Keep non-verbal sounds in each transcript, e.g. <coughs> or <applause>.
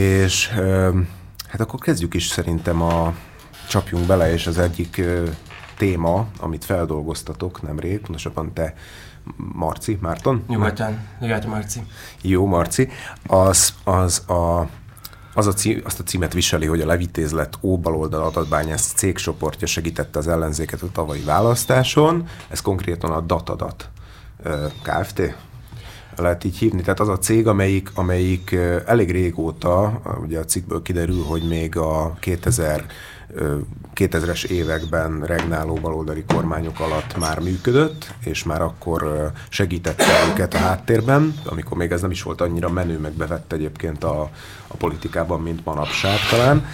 És hát akkor kezdjük is szerintem a csapjunk bele, és az egyik téma, amit feldolgoztatok nemrég, pontosabban te, Marci, Márton? Nyugodtan, nyugodtan Marci. Jó, Marci. Az, az a az a cí, azt a címet viseli, hogy a levitézlet óbaloldal adatbányász cégcsoportja segítette az ellenzéket a tavalyi választáson. Ez konkrétan a Datadat Kft lehet így hívni. Tehát az a cég, amelyik, amelyik elég régóta, ugye a cikkből kiderül, hogy még a 2000 2000-es években regnáló baloldali kormányok alatt már működött, és már akkor segítette őket a háttérben, amikor még ez nem is volt annyira menő, meg bevett egyébként a, a politikában, mint manapság talán,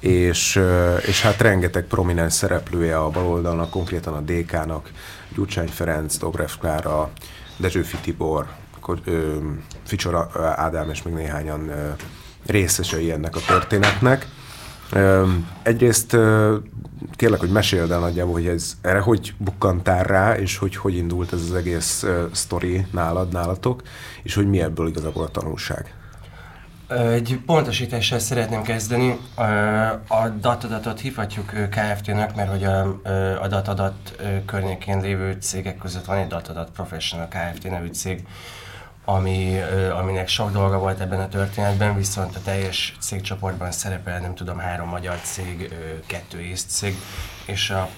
és, és hát rengeteg prominens szereplője a baloldalnak, konkrétan a DK-nak, Gyurcsány Ferenc, Dobrev Klára, Dezsőfi Tibor, Ficsora Ádám és még néhányan részesei ennek a történetnek. Egyrészt kérlek, hogy meséld el nagyjából, hogy ez, erre hogy bukkantál rá, és hogy hogy indult ez az egész sztori nálad, nálatok, és hogy mi ebből igazából a tanulság. Egy pontosítással szeretném kezdeni. A datadatot hívhatjuk KFT-nek, mert hogy a, a datadat környékén lévő cégek között van egy datadat Professional Kft. nevű cég, ami, aminek sok dolga volt ebben a történetben, viszont a teljes cégcsoportban szerepel, nem tudom, három magyar cég, kettő észt cég, és a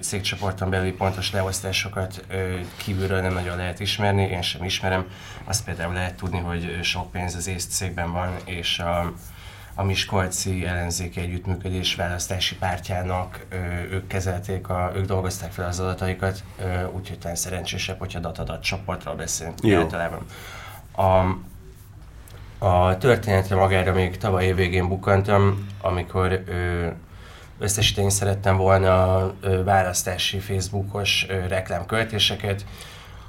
cégcsoporton belüli pontos leosztásokat kívülről nem nagyon lehet ismerni, én sem ismerem. Azt például lehet tudni, hogy sok pénz az észt cégben van, és a, a Miskolci ellenzéki együttműködés választási pártjának ők kezelték, a, ők dolgozták fel az adataikat, úgyhogy talán szerencsésebb, hogyha datadat csoportról beszélünk Jó. általában. A, a történetre magára még tavaly év végén bukantam, amikor ö, összesíteni szerettem volna a ö, választási Facebookos ö, reklámköltéseket.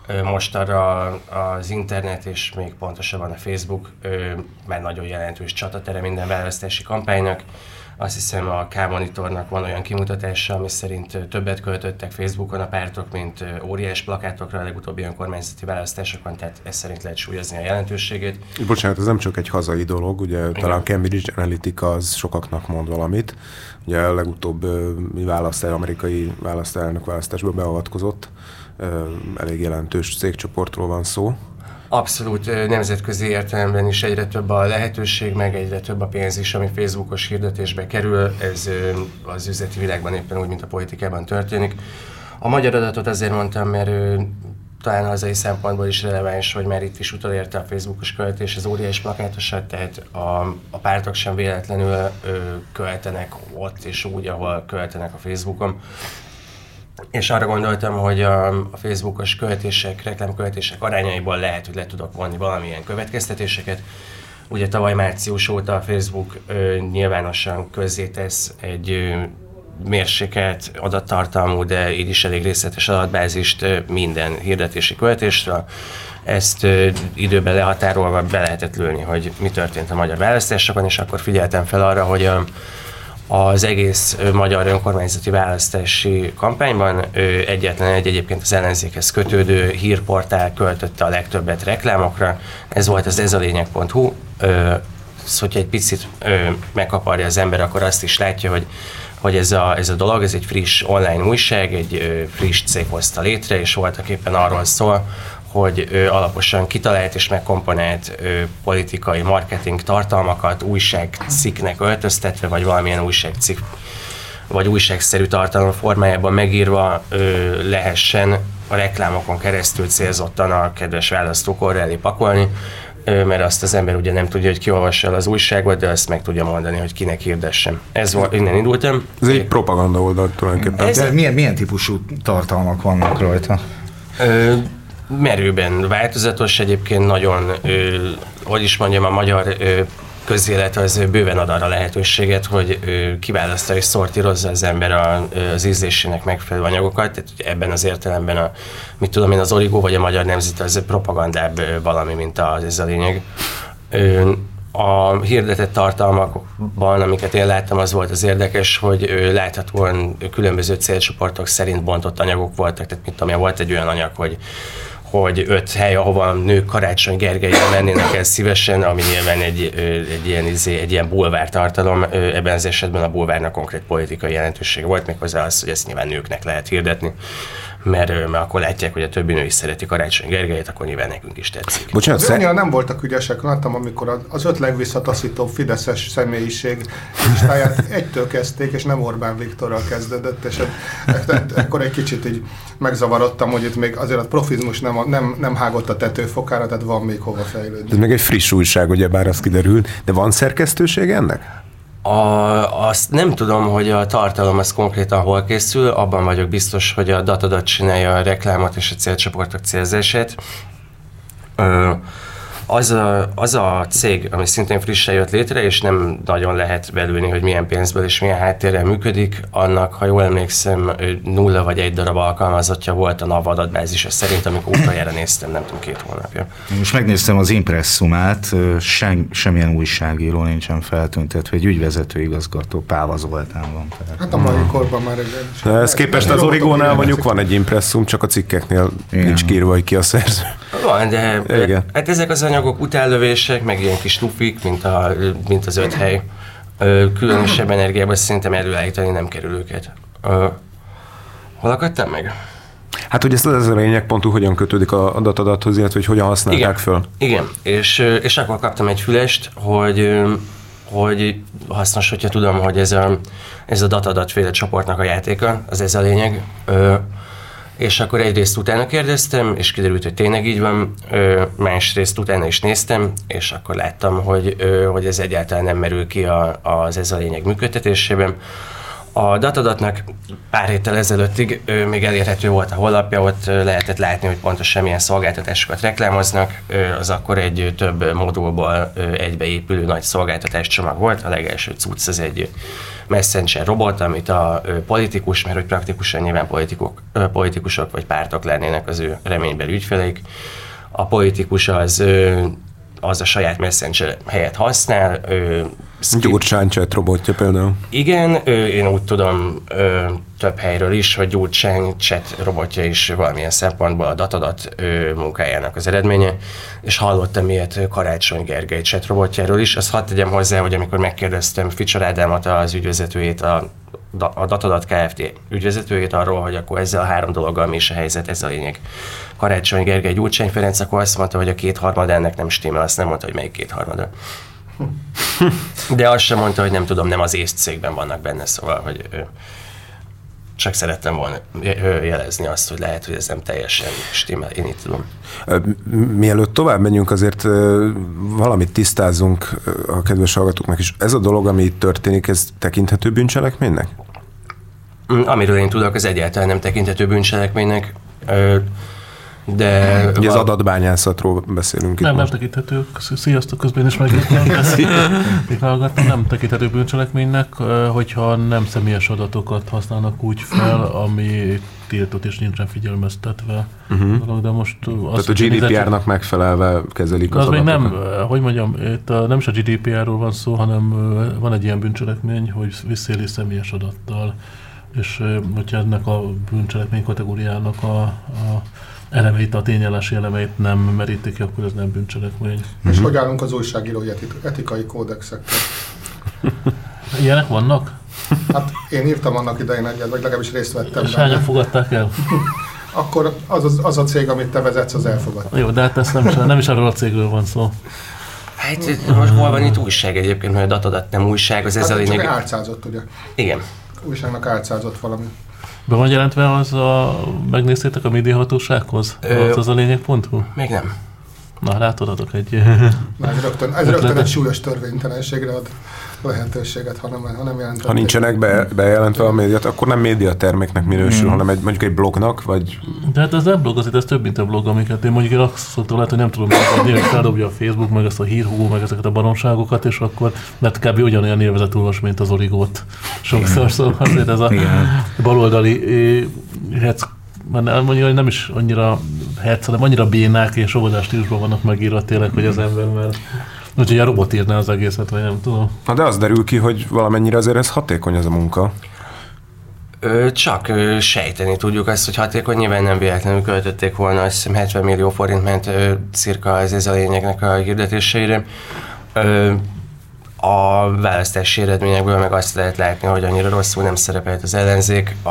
Ö, most arra az internet és még pontosabban a Facebook már nagyon jelentős csatatere minden választási kampánynak azt hiszem a K-monitornak van olyan kimutatása, ami szerint többet költöttek Facebookon a pártok, mint óriás plakátokra a legutóbbi önkormányzati választásokon, tehát ez szerint lehet súlyozni a jelentőségét. Bocsánat, ez nem csak egy hazai dolog, ugye Igen. talán Cambridge Analytica az sokaknak mond valamit. Ugye a legutóbb választás, amerikai választás, elnök választásban beavatkozott, elég jelentős cégcsoportról van szó. Abszolút nemzetközi értelemben is egyre több a lehetőség, meg egyre több a pénz is, ami Facebookos hirdetésbe kerül. Ez az üzleti világban éppen úgy, mint a politikában történik. A magyar adatot azért mondtam, mert talán hazai szempontból is releváns, hogy már itt is utolérte a Facebookos költés az óriás plakátosat, tehát a, a pártok sem véletlenül ö, költenek ott és úgy, ahol költenek a Facebookon és arra gondoltam, hogy a, a Facebookos költések, reklámköltések arányaiból lehet, hogy le tudok vonni valamilyen következtetéseket. Ugye tavaly március óta a Facebook ö, nyilvánosan közzétesz egy ö, mérsékelt adattartalmú, de így is elég részletes adatbázist ö, minden hirdetési költésről. Ezt ö, időben lehatárolva be lehetett lőni, hogy mi történt a magyar választásokon, és akkor figyeltem fel arra, hogy a az egész magyar önkormányzati választási kampányban egyetlen egy egyébként az ellenzékhez kötődő hírportál költötte a legtöbbet reklámokra. Ez volt az ez a lényeg.hu. Szóval, hogyha egy picit megkaparja az ember, akkor azt is látja, hogy hogy ez a, ez a dolog, ez egy friss online újság, egy friss cég hozta létre, és voltak éppen arról szól, hogy ö, alaposan kitalált és megkomponált ö, politikai marketing tartalmakat újságcikknek öltöztetve, vagy valamilyen újságcikk vagy újságszerű tartalom formájában megírva ö, lehessen a reklámokon keresztül célzottan a kedves választókor elé pakolni, ö, mert azt az ember ugye nem tudja, hogy ki olvassa el az újságot, de azt meg tudja mondani, hogy kinek hirdessen. Ez volt, innen indultam. Ez egy propaganda oldal tulajdonképpen. Ez, de milyen, milyen típusú tartalmak vannak rajta? Ö, merőben változatos, egyébként nagyon, ö, hogy is mondjam, a magyar ö, közélet az bőven ad arra lehetőséget, hogy kiválasztja és szortírozza az ember az ízlésének megfelelő anyagokat. Tehát ebben az értelemben a, mit tudom én, az origó vagy a magyar nemzet az propagandább valami, mint az, ez a lényeg. A hirdetett tartalmakban, amiket én láttam, az volt az érdekes, hogy láthatóan különböző célcsoportok szerint bontott anyagok voltak. Tehát mit tudom, volt egy olyan anyag, hogy hogy öt hely, ahova nők Karácsony Gergelyel mennének el szívesen, ami nyilván egy, egy, ilyen, izé, egy ilyen bulvár tartalom. Ebben az esetben a bulvárnak konkrét politikai jelentőség volt, méghozzá az, hogy ezt nyilván nőknek lehet hirdetni mert, mert akkor látják, hogy a többi nő is szereti Karácsony Gergelyet, akkor nyilván nekünk is tetszik. Bocsánat, az annyira nem voltak ügyesek, láttam, amikor az öt legvisszataszítóbb Fideszes személyiség listáját egytől kezdték, és nem Orbán Viktorral kezdődött, és ekkor egy kicsit így megzavarodtam, hogy itt még azért a profizmus nem, nem, nem hágott a tetőfokára, tehát van még hova fejlődni. Ez még egy friss újság, ugye bár az kiderült, de van szerkesztőség ennek? A, azt nem tudom, hogy a tartalom az konkrétan hol készül, abban vagyok biztos, hogy a Datadat csinálja a reklámot és a célcsoportok célzását. Ö, az a, az a cég, ami szintén frissen jött létre, és nem nagyon lehet belülni, hogy milyen pénzből és milyen háttérrel működik, annak, ha jól emlékszem, nulla vagy egy darab alkalmazottja volt a NAV adatbázisa szerint, amikor utoljára néztem, nem tudom, két hónapja. Most megnéztem az impresszumát, sem, semmilyen újságíró nincsen feltüntetve, egy ügyvezető igazgató Páva Zoltán van. Tehát. Hát a mai korban már egy... Ez képest az Origónál mondjuk van egy impresszum, csak a cikkeknél Igen. nincs kírva, hogy ki a szerző. Van, de Igen. hát ezek az anyagok utánlövések, meg ilyen kis tufik, mint, a, mint az öt hely. Különösebb energiában szerintem előállítani nem kerül őket. Hol akadtam meg? Hát, hogy ez az a lényeg pontú, hogyan kötődik a adatadathoz, illetve hogy hogyan használják Igen. föl. Igen, és, és akkor kaptam egy fülest, hogy, hogy hasznos, hogyha tudom, hogy ez a, ez a datadatféle csoportnak a játéka, az ez a lényeg. És akkor egyrészt utána kérdeztem, és kiderült, hogy tényleg így van, másrészt utána is néztem, és akkor láttam, hogy, hogy ez egyáltalán nem merül ki a, az ez a lényeg működtetésében. A datadatnak pár héttel ezelőttig még elérhető volt a honlapja, ott lehetett látni, hogy pontosan milyen szolgáltatásokat reklámoznak. Az akkor egy több modulból egybeépülő nagy szolgáltatás csomag volt. A legelső cucc az egy messenger robot, amit a politikus, mert hogy praktikusan nyilván politikok, ö, politikusok vagy pártok lennének az ő reménybeli ügyfeleik. A politikus az az a saját messenger helyet használ. Ö, Gyurcsány chat robotja például. Igen, ö, én úgy tudom ö, több helyről is, hogy Gyurcsány chat robotja is valamilyen szempontból a datadat ö, munkájának az eredménye, és hallottam ilyet Karácsony Gergely chat robotjáról is. Azt hadd tegyem hozzá, hogy amikor megkérdeztem Ficsor Ádámot, az ügyvezetőjét, a a Datadat Kft. ügyvezetőjét arról, hogy akkor ezzel a három dologgal mi is a helyzet, ez a lényeg. Karácsony Gergely Gyurcsány Ferenc akkor azt mondta, hogy a kétharmad ennek nem stimmel, azt nem mondta, hogy melyik kétharmada. <laughs> De azt sem mondta, hogy nem tudom, nem az észt cégben vannak benne, szóval, hogy csak szerettem volna jelezni azt, hogy lehet, hogy ez nem teljesen stimmel, én így tudom. Mielőtt tovább menjünk, azért valamit tisztázunk a kedves hallgatóknak is. Ez a dolog, ami itt történik, ez tekinthető bűncselekménynek? Mm, amiről én tudok, az egyáltalán nem tekinthető bűncselekménynek. De Ugye az adatbányászatról beszélünk nem, itt Nem, nem tekinthető. Sziasztok, közben is megírtam. <laughs> nem tekinthető bűncselekménynek, hogyha nem személyes adatokat használnak úgy fel, ami tiltott és nincsen figyelmeztetve. Uh-huh. De most Tehát a GDPR-nak megfelelve kezelik az, az még nem, hogy mondjam, itt nem is a GDPR-ról van szó, hanem van egy ilyen bűncselekmény, hogy visszéli személyes adattal. És hogyha ennek a bűncselekmény kategóriának a, a elemeit, a tényállási elemeit nem merítik ki, akkor ez nem bűncselekmény. És mm-hmm. hogy állunk az újságírói etikai kódexekkel? <laughs> Ilyenek vannak? Hát én írtam annak idején egyet, vagy legalábbis részt vettem És hányan fogadták el? <laughs> Akkor az, az, az a cég, amit te vezetsz, az elfogadta. Jó, de hát ezt nem, nem is arról a cégről van szó. Hát most hol van itt újság egyébként, mert a datadat nem újság, az ez hát, a lényeg. Csak álcázott, ugye? Igen. Újságnak álcázott valami. Be van jelentve az a... Megnéztétek a médiahatósághoz? Ö, az a lényeg.hu? Még nem. Na, látod, adok egy... Na, ez rögtön, ez rögtön egy súlyos törvénytelenségre ad lehetőséget, ha nem, ha nem Ha nincsenek be, bejelentve a médiat, akkor nem médiaterméknek minősül, hmm. hanem egy, mondjuk egy blognak, vagy... De hát ez nem blog, azért ez több, mint a blog, amiket én mondjuk én azt szoktam lehet, hogy nem tudom, hogy feldobja a Facebook, meg ezt a hírhúgó, meg ezeket a baromságokat, és akkor lehet kb. ugyanolyan nyelvezet olvas, mint az origót. Sokszor, szóval azért ez a baloldali hetsz mondjuk, hogy nem is annyira herc, hanem annyira bénák és óvodás stílusban vannak megírva tényleg, hogy az ember már Úgyhogy a robot írná az egészet, vagy nem tudom. Na de az derül ki, hogy valamennyire azért ez hatékony ez a munka. Csak sejteni tudjuk azt, hogy hatékony, nyilván nem véletlenül költötték volna, azt hiszem 70 millió forint ment cirka ez, ez a lényegnek a hirdetéseire. A választási eredményekből meg azt lehet látni, hogy annyira rosszul nem szerepelt az ellenzék. A,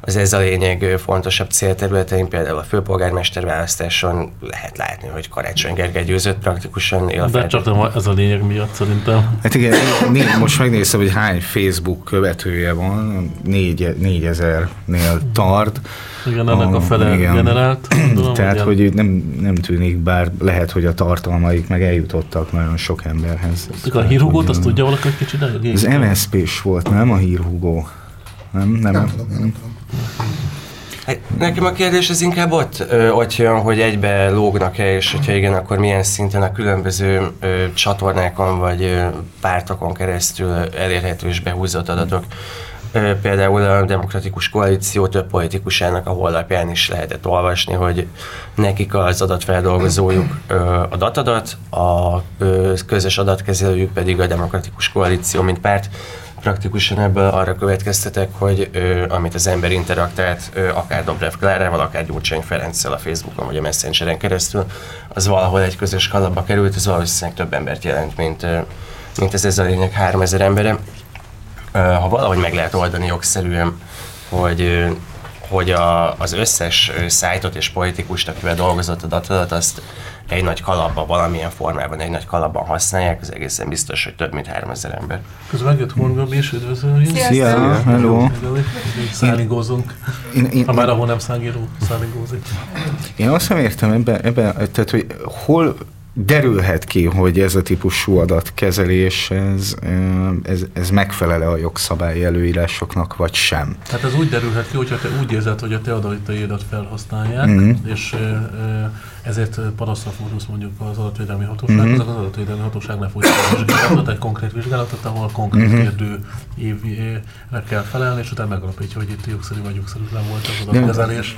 az ez a lényeg fontosabb célterületein, például a főpolgármester választáson lehet látni, hogy Karácsony Gergely győzött praktikusan él De csak nem ez a lényeg miatt szerintem. Hát igen, most megnéztem, hogy hány Facebook követője van, négy, négyezernél tart. Igen, ennek a fele igen. generált. <clears throat> Tudom, Tehát, ilyen- hogy nem, nem tűnik, bár lehet, hogy a tartalmaik meg eljutottak nagyon sok emberhez. Csak a hírhugót, azt tudja valaki egy kicsit? Az MSZP-s volt, nem a hírhugó? Nem, nem, Nem tudom, nem tudom. Nekem a kérdés az inkább ott, ö, ott jön, hogy egybe lógnak-e, és hogyha igen, akkor milyen szinten a különböző ö, csatornákon vagy ö, pártokon keresztül elérhető és behúzott adatok. Ö, például a Demokratikus Koalíció több politikusának a honlapján is lehetett olvasni, hogy nekik az adatfeldolgozójuk a datadat, a közös adatkezelőjük pedig a Demokratikus Koalíció, mint párt, praktikusan ebből arra következtetek, hogy ö, amit az ember interaktált, ö, akár Dobrev Klárával, akár Gyurcsány Ferenccel a Facebookon vagy a Messengeren keresztül, az valahol egy közös kalapba került, az valószínűleg több embert jelent, mint, ö, mint ez, ez a lényeg 3000 embere. Ha valahogy meg lehet oldani jogszerűen, hogy hogy a, az összes szájtot és politikust, akivel dolgozott a datadat, azt egy nagy kalapban, valamilyen formában, egy nagy kalapban használják, az egészen biztos, hogy több mint 3000 ember. Közben megjött Horn Gabi, és üdvözöljük. Szia, hello. Szállingózunk. Én, én, Ha már ahol nem szágíró, szállingózik. Én azt nem értem ebben, ebbe, tehát hogy hol derülhet ki, hogy ez a típusú adatkezelés, ez, ez, ez megfelele a jogszabályi előírásoknak, vagy sem. Hát ez úgy derülhet ki, hogyha te úgy érzed, hogy a te adataidat felhasználják, Mhm. és ö, ö, ezért panaszra fordulsz mondjuk az adatvédelmi hatósághoz, Mhm. akkor az adatvédelmi hatóság ne folytatja a vizsgálatot, egy konkrét vizsgálatot, ahol konkrét Mhm. kérdőre kell felelni, és utána megalapítja, hogy itt jogszerű vagy jogszerűtlen volt az adatkezelés.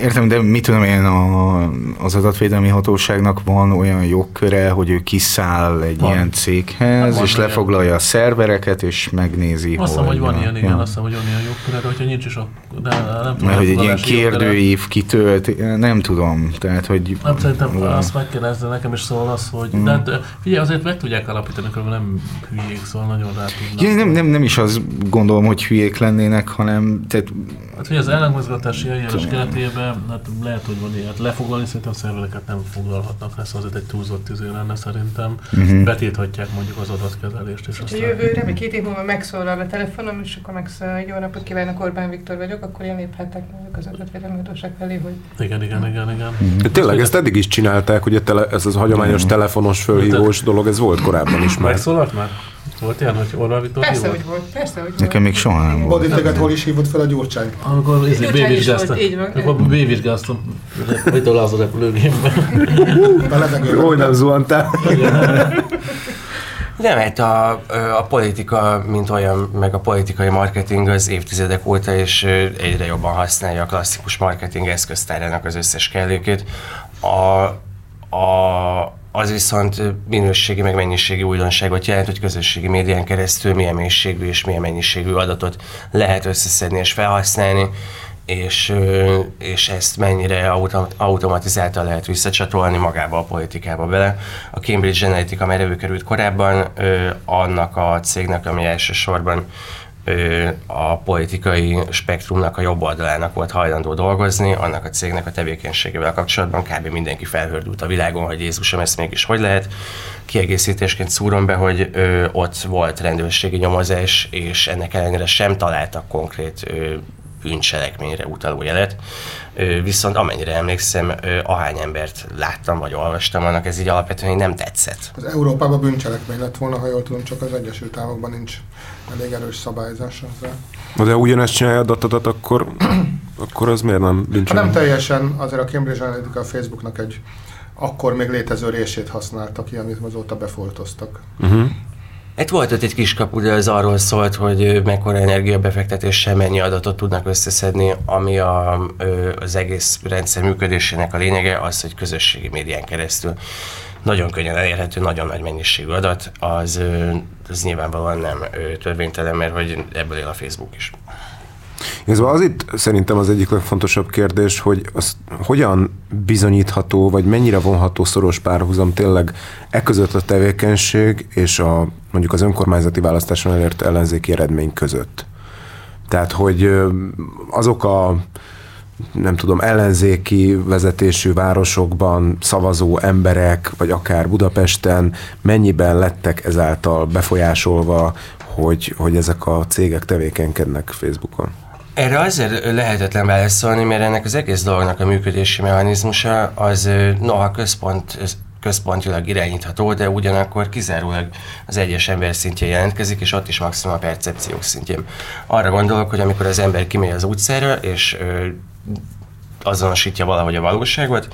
Értem, de mit tudom én, a, az adatvédelmi hatóságnak van olyan jogköre, hogy ő kiszáll egy Van. ilyen céghez, Hát és ilyen. lefoglalja a szervereket, és megnézi, Azt hiszem, hogy van a- ilyen, igen, ja. azt hiszem, hogy van ilyen jogköre, de hogyha nincs is, akkor de nem tudom. Mert hogy egy ilyen kérdőív kitölt, nem tudom, tehát hogy... Nem, szerintem azt megkérdezze nekem is szól az, hogy... Mm. De hát, figyelj, azért meg tudják alapítani, hogy nem hülyék, szóval nagyon rá tudnak. Ja, nem, nem, nem is azt gondolom, hogy hülyék lennének, hanem tehát, Hát, hogy az ellenmozgatási eljárás keretében, hát lehet, hogy van ilyet. Lefoglalni szerintem szervereket nem foglalhatnak szóval azért egy túlzott tüzé lenne szerintem. Mhm. Betilthatják mondjuk az adatkezelést, és Ha aztán... jövőre, vagy két év múlva megszólal a telefonom, és akkor megszólal, hogy jó napot kívánok, Orbán Viktor vagyok, akkor én léphetek mondjuk az adatvédelmi hatóság felé, hogy Igen, igen, igen, igen. De tényleg ezt eddig is csinálták, hogy tele, ez az hagyományos telefonos fölhívós dolog, ez volt korábban is már. Megszólalt már? Volt ilyen, hogy Orbán Viktor persze, hívott? hogy volt, persze, hogy nekem még soha nem volt. Bodi, téged hol is hívott fel a Gyurcsány? Amikor bévizsgáztam. Akkor bévizsgáztam. Mit az a repülőgépben? A levegőben. Hogy nem zuhantál? Nem, hát a, a politika, mint olyan, meg a politikai marketing az évtizedek óta, és egyre jobban használja a klasszikus marketing eszköztárának az összes kellékét. A, a, az viszont minőségi meg mennyiségi újdonságot jelent, hogy közösségi médián keresztül milyen mélységű és milyen mennyiségű adatot lehet összeszedni és felhasználni, és, és ezt mennyire autom- automatizáltan lehet visszacsatolni magába a politikába bele. A Cambridge Analytica már előkerült korábban, ö, annak a cégnek, ami elsősorban a politikai spektrumnak a jobb oldalának volt hajlandó dolgozni, annak a cégnek a tevékenységével kapcsolatban kb. mindenki felhördült a világon, hogy Jézusom, ezt mégis hogy lehet. Kiegészítésként szúrom be, hogy ö, ott volt rendőrségi nyomozás, és ennek ellenére sem találtak konkrét ö, bűncselekményre utaló jelet. Viszont amennyire emlékszem, ahány embert láttam vagy olvastam, annak ez így alapvetően nem tetszett. Az Európában bűncselekmény lett volna, ha jól tudom, csak az Egyesült Államokban nincs elég erős szabályzás ezzel. Na de ha ugyanezt csinálja a datadat, akkor, <clears throat> akkor az miért nem Ha nem bűncselekmény? teljesen, azért a Cambridge Analytica a Facebooknak egy akkor még létező részét használta ki, amit azóta befoltoztak. Uh-huh. Hát volt ott egy kis kapu, de az arról szólt, hogy mekkora energiabefektetéssel mennyi adatot tudnak összeszedni, ami a, az egész rendszer működésének a lényege az, hogy közösségi médián keresztül nagyon könnyen elérhető, nagyon nagy mennyiségű adat, az, az nyilvánvalóan nem törvénytelen, mert hogy ebből él a Facebook is. Ez az itt szerintem az egyik legfontosabb kérdés, hogy az hogyan bizonyítható, vagy mennyire vonható szoros párhuzam tényleg e között a tevékenység és a mondjuk az önkormányzati választáson elért ellenzéki eredmény között. Tehát, hogy azok a nem tudom, ellenzéki vezetésű városokban szavazó emberek, vagy akár Budapesten mennyiben lettek ezáltal befolyásolva, hogy, hogy ezek a cégek tevékenykednek Facebookon? Erre azért lehetetlen válaszolni, mert ennek az egész dolognak a működési mechanizmusa az noha központ, központilag irányítható, de ugyanakkor kizárólag az egyes ember szintjén jelentkezik, és ott is maximum a percepciók szintjén. Arra gondolok, hogy amikor az ember kimegy az utcára, és azonosítja valahogy a valóságot,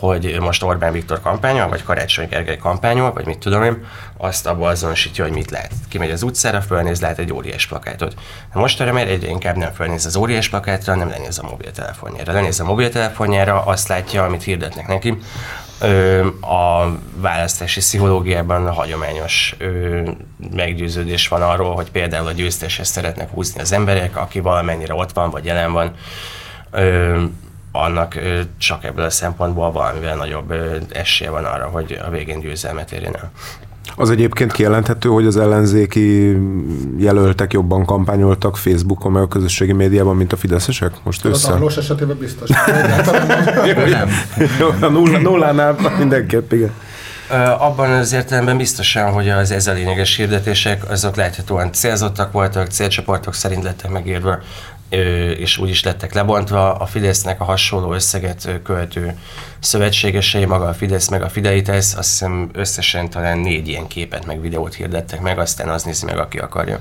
hogy most Orbán Viktor kampányol, vagy Karácsony Gergely kampányol, vagy mit tudom én, azt abból azonosítja, hogy mit lát. Kimegy az utcára, fölnéz, lát egy óriás plakátot. De most arra már egyre inkább nem fölnéz az óriás plakátra, nem lenéz a mobiltelefonjára. Lenéz a mobiltelefonjára, azt látja, amit hirdetnek neki. A választási pszichológiában a hagyományos meggyőződés van arról, hogy például a győzteshez szeretnek húzni az emberek, aki valamennyire ott van, vagy jelen van. Annak csak ebből a szempontból valamivel nagyobb esélye van arra, hogy a végén győzelmet érjen el. Az egyébként kijelenthető, hogy az ellenzéki jelöltek jobban kampányoltak Facebookon, meg a közösségi médiában, mint a fideszesek? Most össze? Az esetében biztos. <laughs> nem. a nulla, nullánál mindenképp, igen. Abban az értelemben biztosan, hogy az ez a lényeges hirdetések, azok láthatóan célzottak voltak, célcsoportok szerint lettek megírva, és úgy is lettek lebontva. A Fidesznek a hasonló összeget költő szövetségesei, maga a Fidesz, meg a Fidelitas, azt hiszem összesen talán négy ilyen képet, meg videót hirdettek meg, aztán az nézi meg, aki akarja.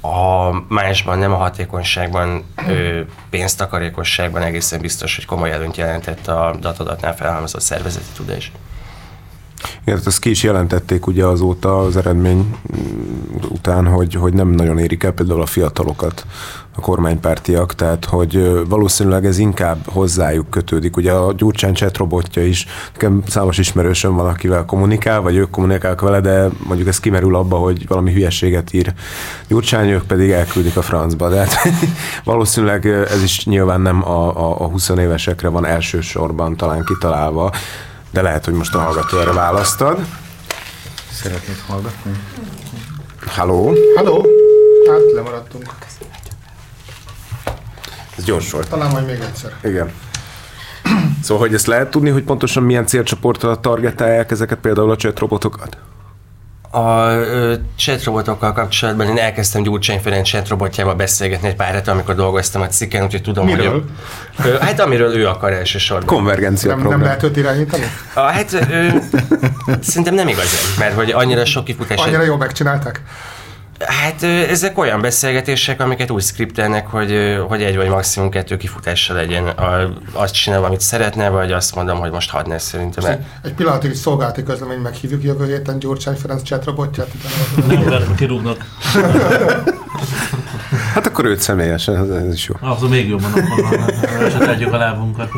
A másban, nem a hatékonyságban, pénztakarékosságban egészen biztos, hogy komoly előnyt jelentett a datadatnál felhalmozott szervezeti tudás. Igen, ezt ki is jelentették ugye azóta az eredmény után, hogy, hogy nem nagyon érik el például a fiatalokat a kormánypártiak, tehát hogy valószínűleg ez inkább hozzájuk kötődik. Ugye a Gyurcsány chat robotja is, nekem számos ismerősöm van, akivel kommunikál, vagy ők kommunikálnak vele, de mondjuk ez kimerül abba, hogy valami hülyeséget ír Gyurcsány, ők pedig elküldik a francba. De hát <laughs> valószínűleg ez is nyilván nem a, a, a 20 évesekre van elsősorban talán kitalálva, de lehet, hogy most a hallgató erre választad. Szeretnéd hallgatni? Halló? Halló? Hát lemaradtunk. Ez gyors volt. Talán majd még egyszer. Igen. Szóval, hogy ezt lehet tudni, hogy pontosan milyen célcsoportra targetálják ezeket például a chat robotokat? A chatrobotokkal kapcsolatban én elkezdtem Gyurcsány Ferenc chatrobotjával beszélgetni egy pár hete, amikor dolgoztam a cikken, úgyhogy tudom, Miről? hogy... Ő, hát amiről ő akar elsősorban. Konvergencia Nem, program. nem lehet őt irányítani? A, hát ő, szerintem nem igazán, mert hogy annyira sok kifutás... Annyira jól megcsinálták? Hát ezek olyan beszélgetések, amiket úgy skriptelnek, hogy, hogy egy vagy maximum kettő kifutása legyen. A, azt csinálom, amit szeretne, vagy azt mondom, hogy most hadd ne szerintem. el. Egy pillanatig egy szolgálati közlemény meghívjuk jövő héten Gyurcsány Ferenc chatrobotját. <laughs> Nem, mert kirúgnak. <laughs> Hát akkor őt személyesen, ez, ez is jó. Azon még jobban van, és tegyük a lábunkat.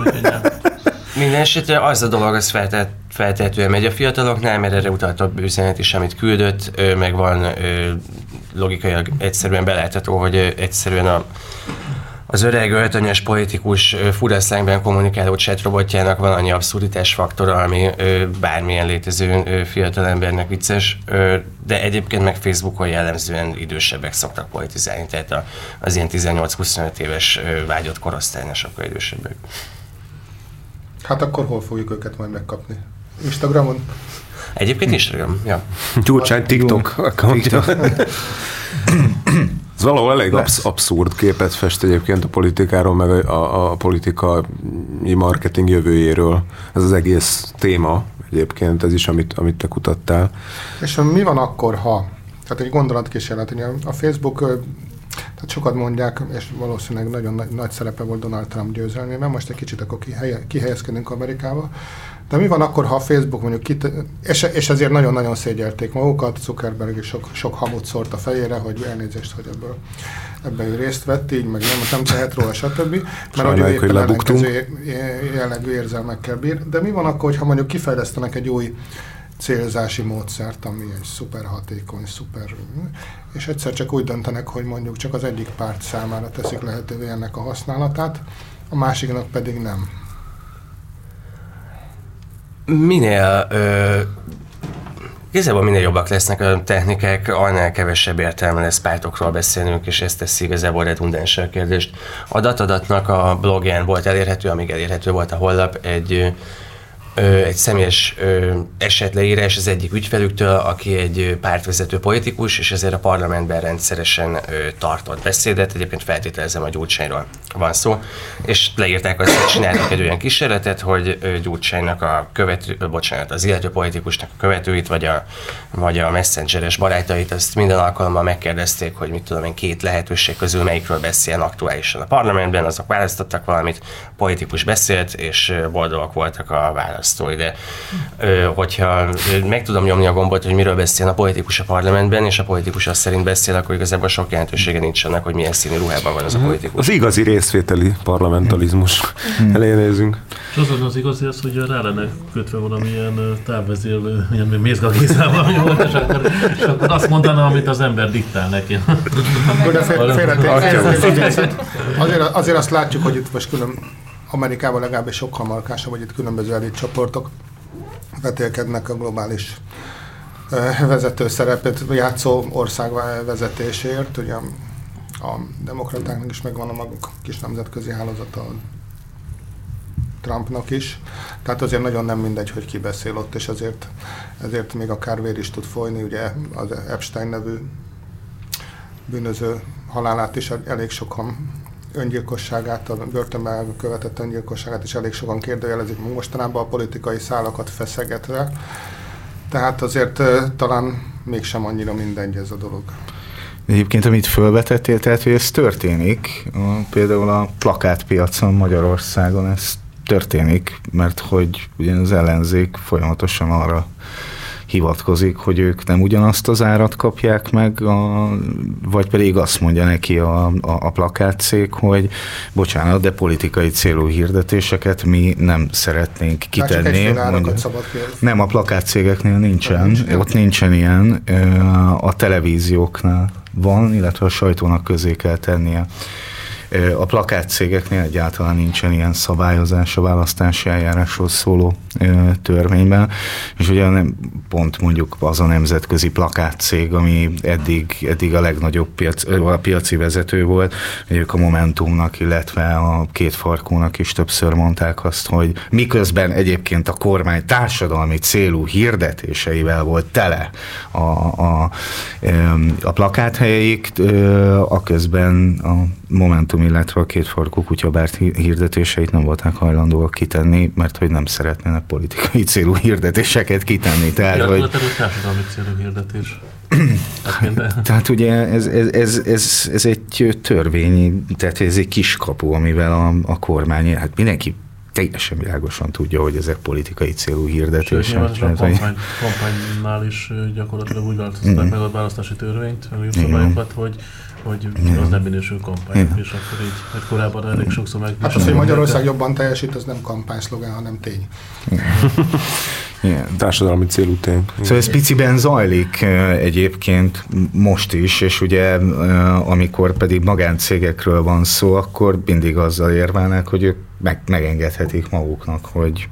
Minden esetre az a dolog, az feltelt, feltehetően megy a fiataloknál, mert erre utalt a üzenet is, amit küldött, meg van logikailag egyszerűen belátható, hogy ö, egyszerűen a, az öreg, öltönyös politikus ö, furaszlányban kommunikáló chatrobotjának van annyi abszurditás faktora, ami bármilyen létező fiatal embernek vicces, de egyébként meg Facebookon jellemzően idősebbek szoktak politizálni, tehát az ilyen 18-25 éves ö, vágyott korosztálynál sokkal idősebbek. Hát akkor hol fogjuk őket majd megkapni? Instagramon? Egyébként Instagram, ja. Gyurcsány TikTok accountja. <laughs> Ez valahol elég absz- abszurd képet fest egyébként a politikáról, meg a, a, a politikai marketing jövőjéről. Ez az egész téma egyébként, ez is, amit, amit te kutattál. És mi van akkor, ha? Tehát egy gondolatkísérlet, ugye a Facebook, tehát sokat mondják, és valószínűleg nagyon nagy, nagy szerepe volt Donald Trump győzelmében, most egy kicsit akkor kihelye, kihelyezkedünk Amerikába. De mi van akkor, ha a Facebook mondjuk, kit, és, és ezért nagyon-nagyon szégyelték magukat, Zuckerberg is sok, sok hamut szórt a fejére, hogy elnézést, hogy ebből ebben ő részt vett, így meg nem, nem tehet róla, stb. Mert Sajnáljuk, hogy hogy ellenkező jellegű érzelmekkel bír. De mi van akkor, ha mondjuk kifejlesztenek egy új célzási módszert, ami egy szuper hatékony, szuper... És egyszer csak úgy döntenek, hogy mondjuk csak az egyik párt számára teszik lehetővé ennek a használatát, a másiknak pedig nem. Minél ö, Igazából minél jobbak lesznek a technikák, annál kevesebb értelme lesz pártokról beszélnünk, és ezt teszi igazából redundáns a kérdést. A datadatnak a blogján volt elérhető, amíg elérhető volt a honlap, egy egy személyes ö, esetleírás az egyik ügyfelüktől, aki egy pártvezető politikus, és ezért a parlamentben rendszeresen tartott beszédet, egyébként feltételezem a Gyurcsányról van szó, és leírták azt, hogy csináltak egy olyan kísérletet, hogy ö, a követő, ö, bocsánat, az illető politikusnak a követőit, vagy a, vagy a messengeres barátait, azt minden alkalommal megkérdezték, hogy mit tudom én, két lehetőség közül melyikről beszéljen aktuálisan a parlamentben, azok választottak valamit, politikus beszélt, és ö, boldogak voltak a választói. De ö, hogyha meg tudom nyomni a gombot, hogy miről beszél a politikus a parlamentben, és a politikus azt szerint beszél, akkor igazából sok jelentősége nincs annak, hogy milyen színű ruhában van az a politikus. Az igazi részvételi parlamentarizmus elé nézünk. És az az igazi az, hogy rá lenne kötve valamilyen távvezérlő, ilyen mézgagézával, és akkor, és akkor azt mondaná, amit az ember diktál neki. De fél- félretéve- azért, azért azt látjuk, hogy itt most külön Amerikában legalábbis sokkal markásabb, hogy itt különböző elitcsoportok vetélkednek a globális vezető szerepet játszó ország vezetésért. Ugye a demokratáknak is megvan a maguk kis nemzetközi hálózata, Trumpnak is. Tehát azért nagyon nem mindegy, hogy ki beszél ott, és azért, ezért még akár vér is tud folyni. Ugye az Epstein nevű bűnöző halálát is elég sokan öngyilkosságát, a börtönben követett öngyilkosságát is elég sokan kérdőjelezik mostanában a politikai szálakat feszegetve. Tehát azért talán mégsem annyira mindegy ez a dolog. Egyébként, amit felvetettél, tehát, hogy ez történik, például a plakátpiacon Magyarországon ez történik, mert hogy ugye az ellenzék folyamatosan arra hivatkozik, hogy ők nem ugyanazt az árat kapják meg, a, vagy pedig azt mondja neki a, a, a plakátcég, hogy bocsánat, de politikai célú hirdetéseket mi nem szeretnénk kitenni. ki. Nem, a plakátcégeknél nincsen, Nincs ott nincsen ilyen, a televízióknál van, illetve a sajtónak közé kell tennie. A plakátcégeknél egyáltalán nincsen ilyen szabályozás a választási eljárásról szóló törvényben, és ugye nem pont mondjuk az a nemzetközi plakátcég, ami eddig, eddig a legnagyobb piac, a piaci vezető volt, ők a Momentumnak, illetve a két farkónak is többször mondták azt, hogy miközben egyébként a kormány társadalmi célú hirdetéseivel volt tele a, a, a plakáthelyeik, ö, aközben a Momentum, illetve a két farkú kutyabárt hi- hirdetéseit nem voltak hajlandóak kitenni, mert hogy nem szeretnének politikai célú hirdetéseket kitenni. Tehát, hogy, Gyakorlatilag társadalmi célú hirdetés. Hát, de- tehát ugye ez, ez, ez, ez, ez egy törvény, tehát ez egy kiskapu, amivel a, a kormány, hát mindenki teljesen világosan tudja, hogy ezek politikai célú Sőt, hirdetések. nyilván a kampány, kampánynál is gyakorlatilag úgy változtatták meg a választási törvényt, a jogszabályokat, hogy, hogy az nem minősül kampány, Igen. és akkor így, hogy korábban elég sokszor meg. Hát az, hogy Magyarország jobban teljesít, az nem kampányszlogán, hanem tény. Igen. Társadalmi célú tény. Szóval ez piciben zajlik egyébként most is, és ugye amikor pedig magáncégekről van szó, akkor mindig azzal érvelnek, hogy ők meg, megengedhetik maguknak, hogy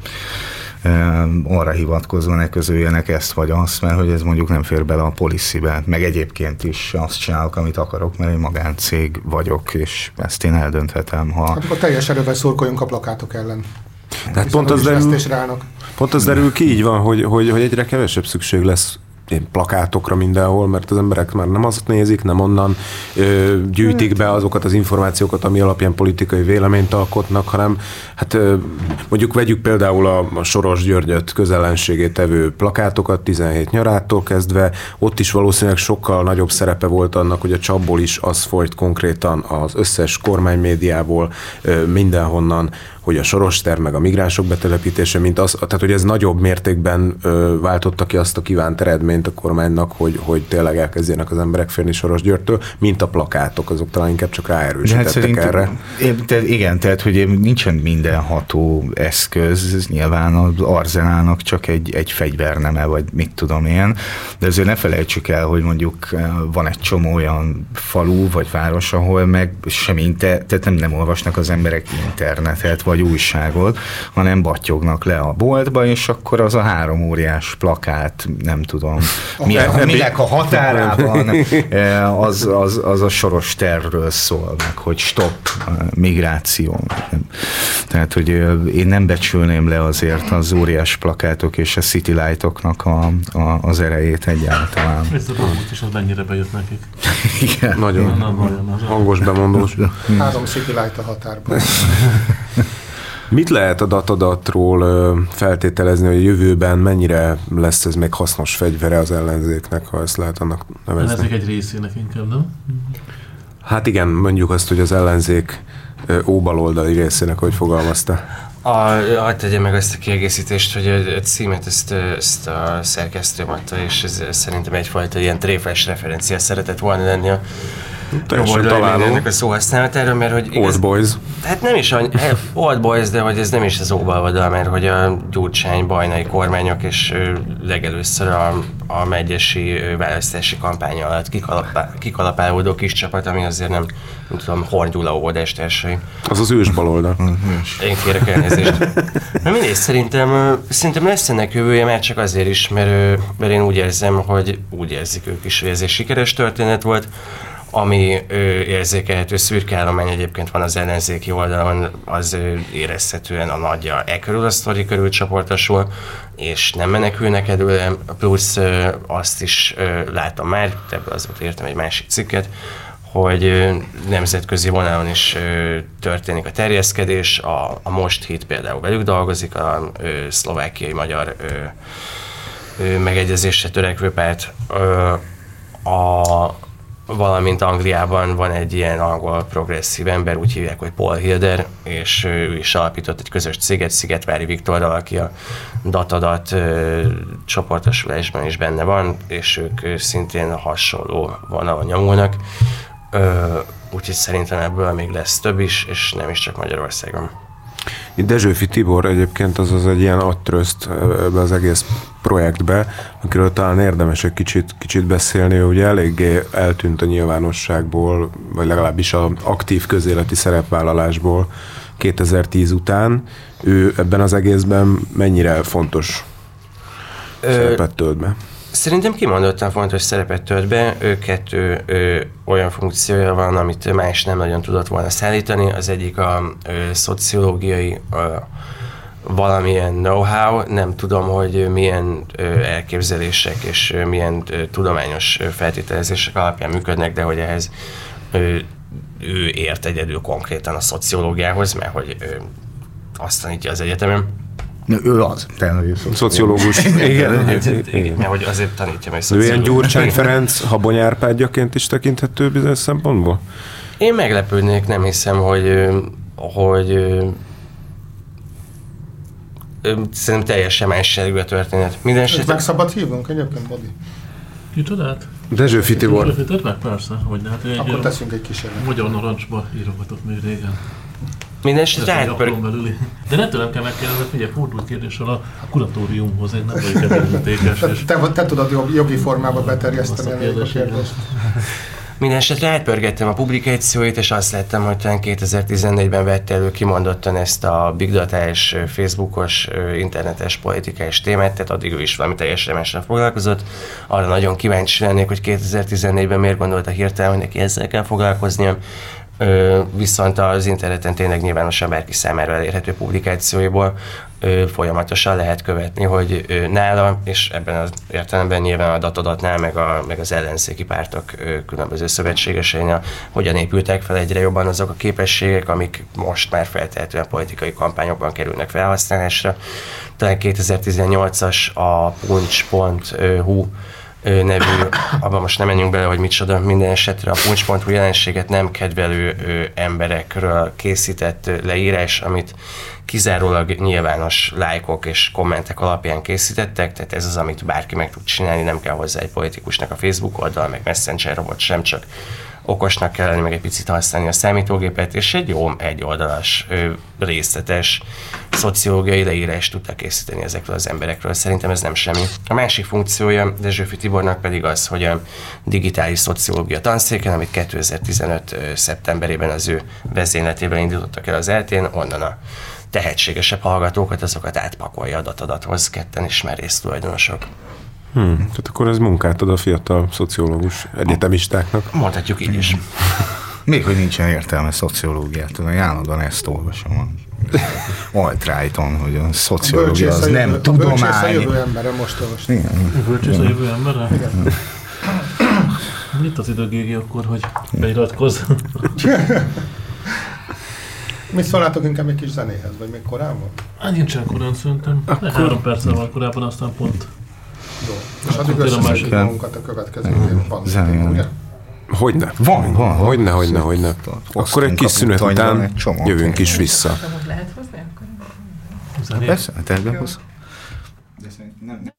arra hivatkozva ne közöljenek ezt vagy azt, mert hogy ez mondjuk nem fér bele a policybe, meg egyébként is azt csinálok, amit akarok, mert én magáncég vagyok, és ezt én eldönthetem, ha... Hát akkor teljes erővel szurkoljunk a plakátok ellen. Tehát pont az, derül, pont az derül ki, így van, hogy, hogy, hogy egyre kevesebb szükség lesz ilyen plakátokra mindenhol, mert az emberek már nem azt nézik, nem onnan ö, gyűjtik be azokat az információkat, ami alapján politikai véleményt alkotnak, hanem hát ö, mondjuk vegyük például a, a Soros Györgyöt közellenségét tevő plakátokat 17 nyarától kezdve, ott is valószínűleg sokkal nagyobb szerepe volt annak, hogy a csapból is az folyt konkrétan az összes kormánymédiából, ö, mindenhonnan, hogy a soros terv, meg a migránsok betelepítése, mint az, tehát hogy ez nagyobb mértékben ö, váltotta ki azt a kívánt eredményt a kormánynak, hogy, hogy tényleg elkezdjenek az emberek félni Soros Györgytől, mint a plakátok, azok talán inkább csak ráerősítettek hát erre. Te, igen, tehát hogy nincsen mindenható eszköz, ez nyilván az arzenálnak csak egy, egy fegyverneme, vagy mit tudom én, de azért ne felejtsük el, hogy mondjuk van egy csomó olyan falu vagy város, ahol meg sem inter, tehát nem, nem olvasnak az emberek internetet vagy újságot, hanem battyognak le a boltba, és akkor az a három óriás plakát, nem tudom, mi, minek a határában, <laughs> eh, az, az, az a soros tervről szól, meg hogy stop migráció. Tehát, hogy én nem becsülném le azért az óriás plakátok és a City Lightoknak a, a, az erejét egyáltalán. Ez a és az mennyire bejött nekik. <laughs> Igen. Nagyon. Na, nagyon hangos bemondós. <laughs> Három City Light a határban. Mit lehet a datadatról feltételezni, hogy a jövőben mennyire lesz ez még hasznos fegyvere az ellenzéknek, ha ezt lehet annak nevezni? Ellenzék egy részének inkább, nem? Hát igen, mondjuk azt, hogy az ellenzék óbaloldali részének, hogy fogalmazta. A, hagyd tegye meg ezt a kiegészítést, hogy a, a címet ezt, ezt a szerkesztőm adta, és ez, ez szerintem egyfajta ilyen tréfes referencia szeretett volna lenni a Teljesen találó. Ennek a szóhasználatára, mert hogy... Igaz, old boys. Hát nem is annyi, hát old boys, de hogy ez nem is az óbalvada, mert hogy a Gyurcsány bajnai kormányok és legelőször a, a megyesi választási kampány alatt kikalapál, kikalapálódó kis csapat, ami azért nem, nem tudom, Horn óvodástársai. Az az ős baloldal. Én kérek elnézést. Na mindegy, szerintem, szerintem lesz ennek jövője, már csak azért is, mert, mert én úgy érzem, hogy úgy érzik ők is, hogy ez egy sikeres történet volt ami ö, érzékelhető szürke állomány egyébként van az ellenzéki oldalon, az ö, érezhetően a nagyja e körül a sztori körül csoportosul, és nem menekülnek előle, plusz ö, azt is ö, látom már, ebből az volt értem egy másik cikket, hogy nemzetközi vonalon is történik a terjeszkedés, a, a Most Hit például velük dolgozik, a szlovákiai magyar megegyezésre törekvő párt, a, valamint Angliában van egy ilyen angol progresszív ember, úgy hívják, hogy Paul Hilder, és ő is alapított egy közös céget, Szigetvári Viktorral, aki a Datadat csoportosulásban is benne van, és ők szintén hasonló vonalon nyomulnak. Úgyhogy szerintem ebből még lesz több is, és nem is csak Magyarországon. Dezsőfi Tibor egyébként az az egy ilyen attrözt ebbe az egész projektbe, akiről talán érdemes egy kicsit, kicsit beszélni, hogy eléggé eltűnt a nyilvánosságból, vagy legalábbis az aktív közéleti szerepvállalásból 2010 után. Ő ebben az egészben mennyire fontos Ö, szerepet tölt be? Szerintem kimondottan fontos szerepet tölt be, ő kettő ő, olyan funkciója van, amit más nem nagyon tudott volna szállítani. Az egyik a ő, szociológiai ö, valamilyen know-how, nem tudom, hogy milyen elképzelések és milyen tudományos feltételezések alapján működnek, de hogy ehhez ő ért egyedül konkrétan a szociológiához, mert hogy azt tanítja az egyetemen. Ő az, szociológus. igen, hát, igen, hogy azért tanítja meg Ő ilyen Gyurcsány Ferenc Habony Árpádjaként is tekinthető bizonyos szempontból? Én meglepődnék, nem hiszem, hogy, hogy szerintem teljesen más a történet. Minden esetre... Meg szabad hívnunk egyébként, Bodi? Kicsodát? Dezső Fitibor. Dezső Fitibor? Meg persze, hogy hát egy Akkor teszünk egy kísérletet. Magyar narancsba írogatott még régen. Mindenesetre átpör... De nem tőlem kell megkérdezni, figyelj, fordult kérdéssel a kuratóriumhoz, én nem vagyok ebben <laughs> te, te, te tudod jogi formába beterjeszteni a kérdést. Minden esetre átpörgettem a publikációit, és azt láttam, hogy talán 2014-ben vette elő kimondottan ezt a big data-es, Facebookos, internetes politikás témát, tehát addig ő is valami teljesen másra foglalkozott. Arra nagyon kíváncsi lennék, hogy 2014-ben miért gondolta hirtelen, hogy neki ezzel kell foglalkoznia. Viszont az interneten tényleg nyilvánosan bárki számára elérhető publikációiból folyamatosan lehet követni, hogy nála, és ebben az értelemben nyilván a datodatnál, meg, a, meg az ellenzéki pártok különböző szövetségeseinél hogyan épültek fel egyre jobban azok a képességek, amik most már feltehetően politikai kampányokban kerülnek felhasználásra. Talán 2018-as a punch.hu nevű, abban most nem menjünk bele, hogy micsoda, minden esetre a puncs.hu jelenséget nem kedvelő emberekről készített leírás, amit kizárólag nyilvános lájkok és kommentek alapján készítettek, tehát ez az, amit bárki meg tud csinálni, nem kell hozzá egy politikusnak a Facebook oldal, meg Messenger robot sem, csak okosnak kell lenni, meg egy picit használni a számítógépet, és egy jó egyoldalas, részletes szociológiai leírást tudta készíteni ezekről az emberekről. Szerintem ez nem semmi. A másik funkciója Dezsőfi Tibornak pedig az, hogy a digitális szociológia tanszéken, amit 2015. szeptemberében az ő vezényletében indítottak el az eltén, onnan a tehetségesebb hallgatókat, azokat átpakolja adatadathoz, ketten ismerész tulajdonosok. Hmm, tehát akkor ez munkát ad a fiatal szociológus egyetemistáknak. Mondhatjuk így is. <laughs> Még hogy nincsen értelme szociológiát, tudom, állandóan ezt olvasom. Altrighton, hogy a szociológia az nem jövő, tudomány. A jövő embere most olvasni. Igen. Bölcsész a jövő embere? Igen. Mit az idő, akkor, hogy beiratkozz? <laughs> Mi szólnátok inkább egy kis zenéhez, vagy még korábban? Hát nincsen korán szerintem. Akkor... Három perccel van korábban, aztán pont. Jó. És addig összeszedjük magunkat a következő évben. Ugye? Hogyne. Van, van. Hogyne, hogyne, hogyne. Akkor egy kis szünet után jövünk is vissza. Lehet hozni akkor? Persze, terve hoz. De szerintem nem.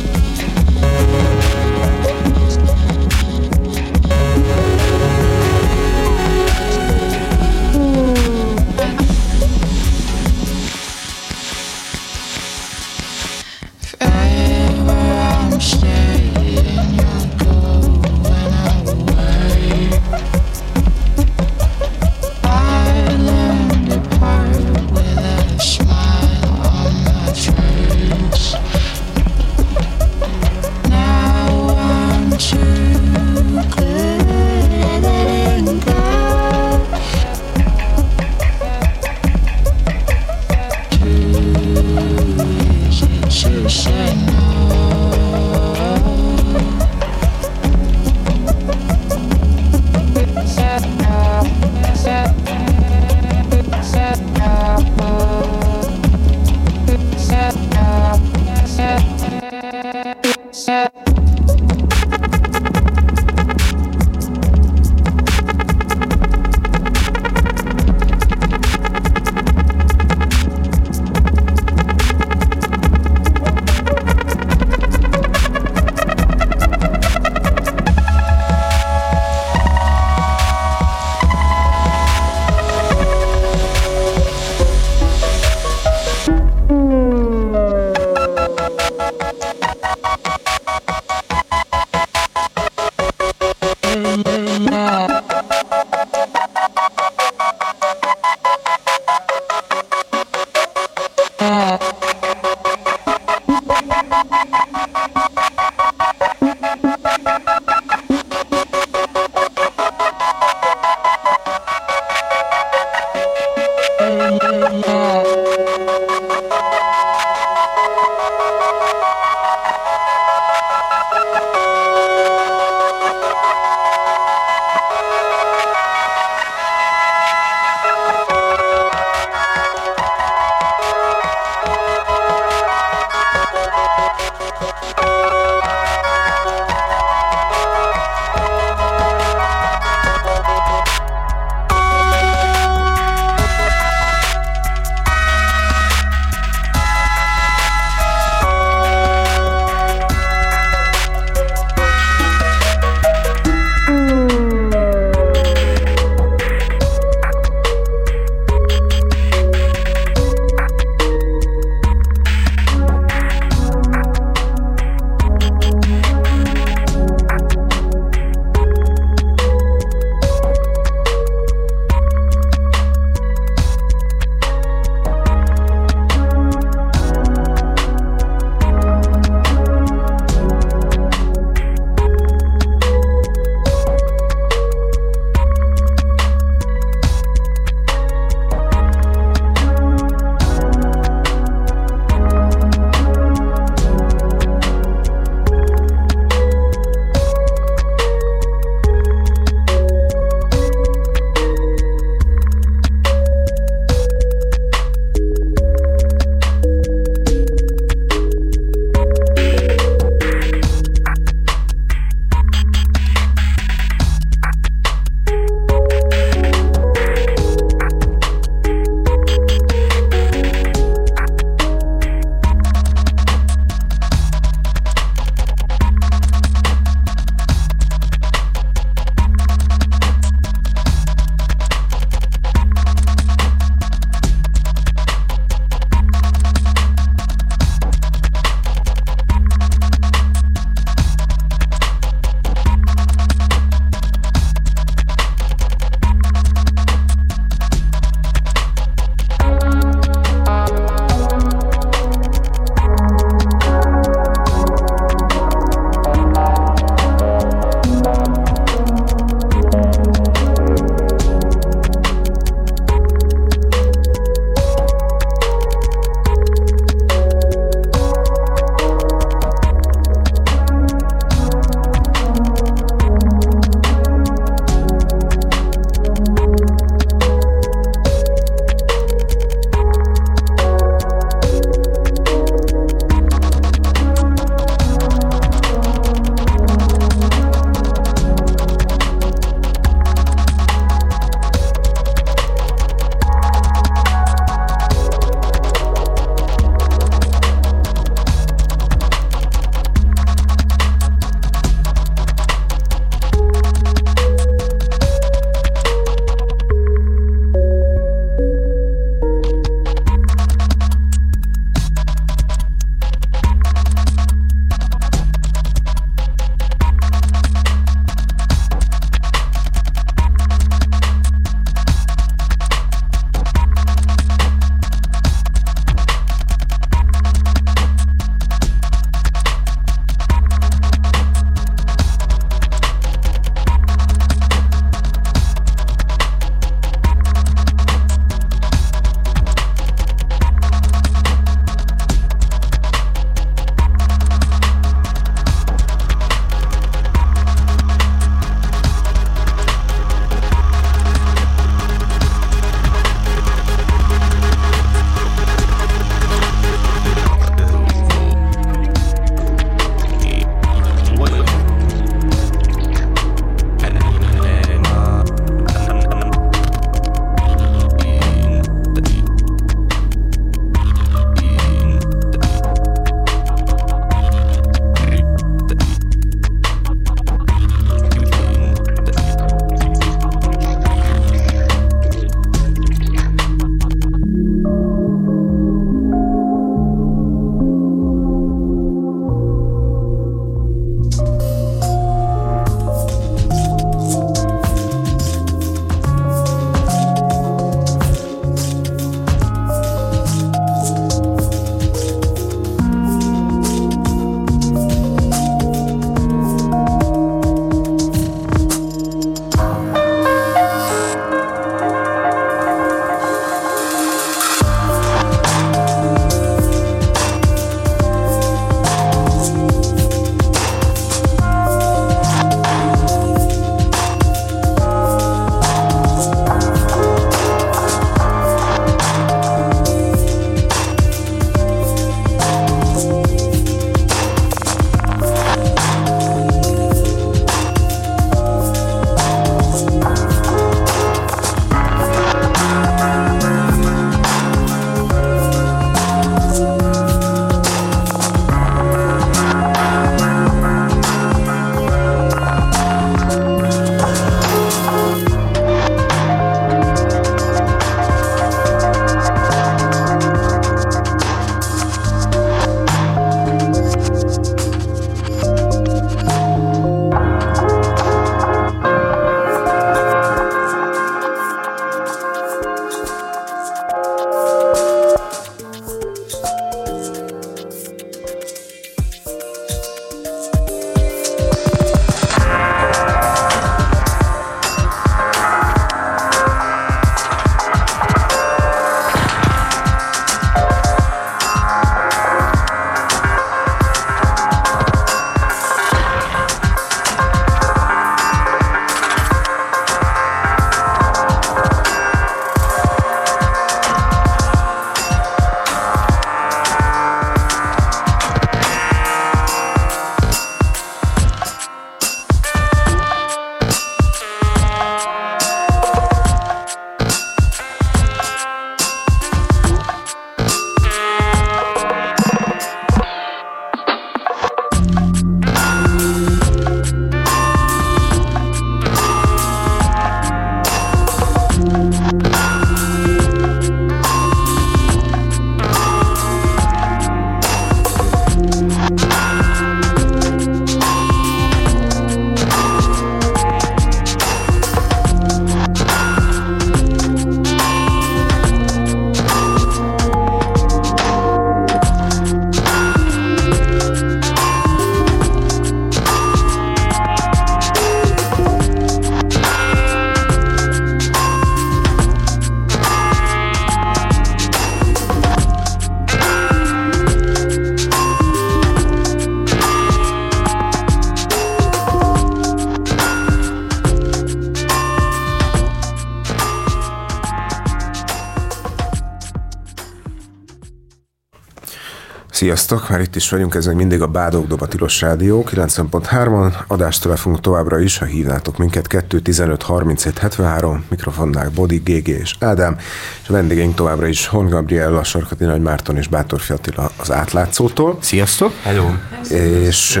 Sziasztok, már itt is vagyunk, ez még mindig a Bádog Doba Tilos Rádió, 90.3-on, adást tőle fogunk továbbra is, ha hívnátok minket, 2 15 37 73, mikrofonnál Bodi, GG és Ádám, és a vendégeink továbbra is Hon Gabriella, Sarkati Nagy Márton és Bátorfi Attila az átlátszótól. Sziasztok! Hello! És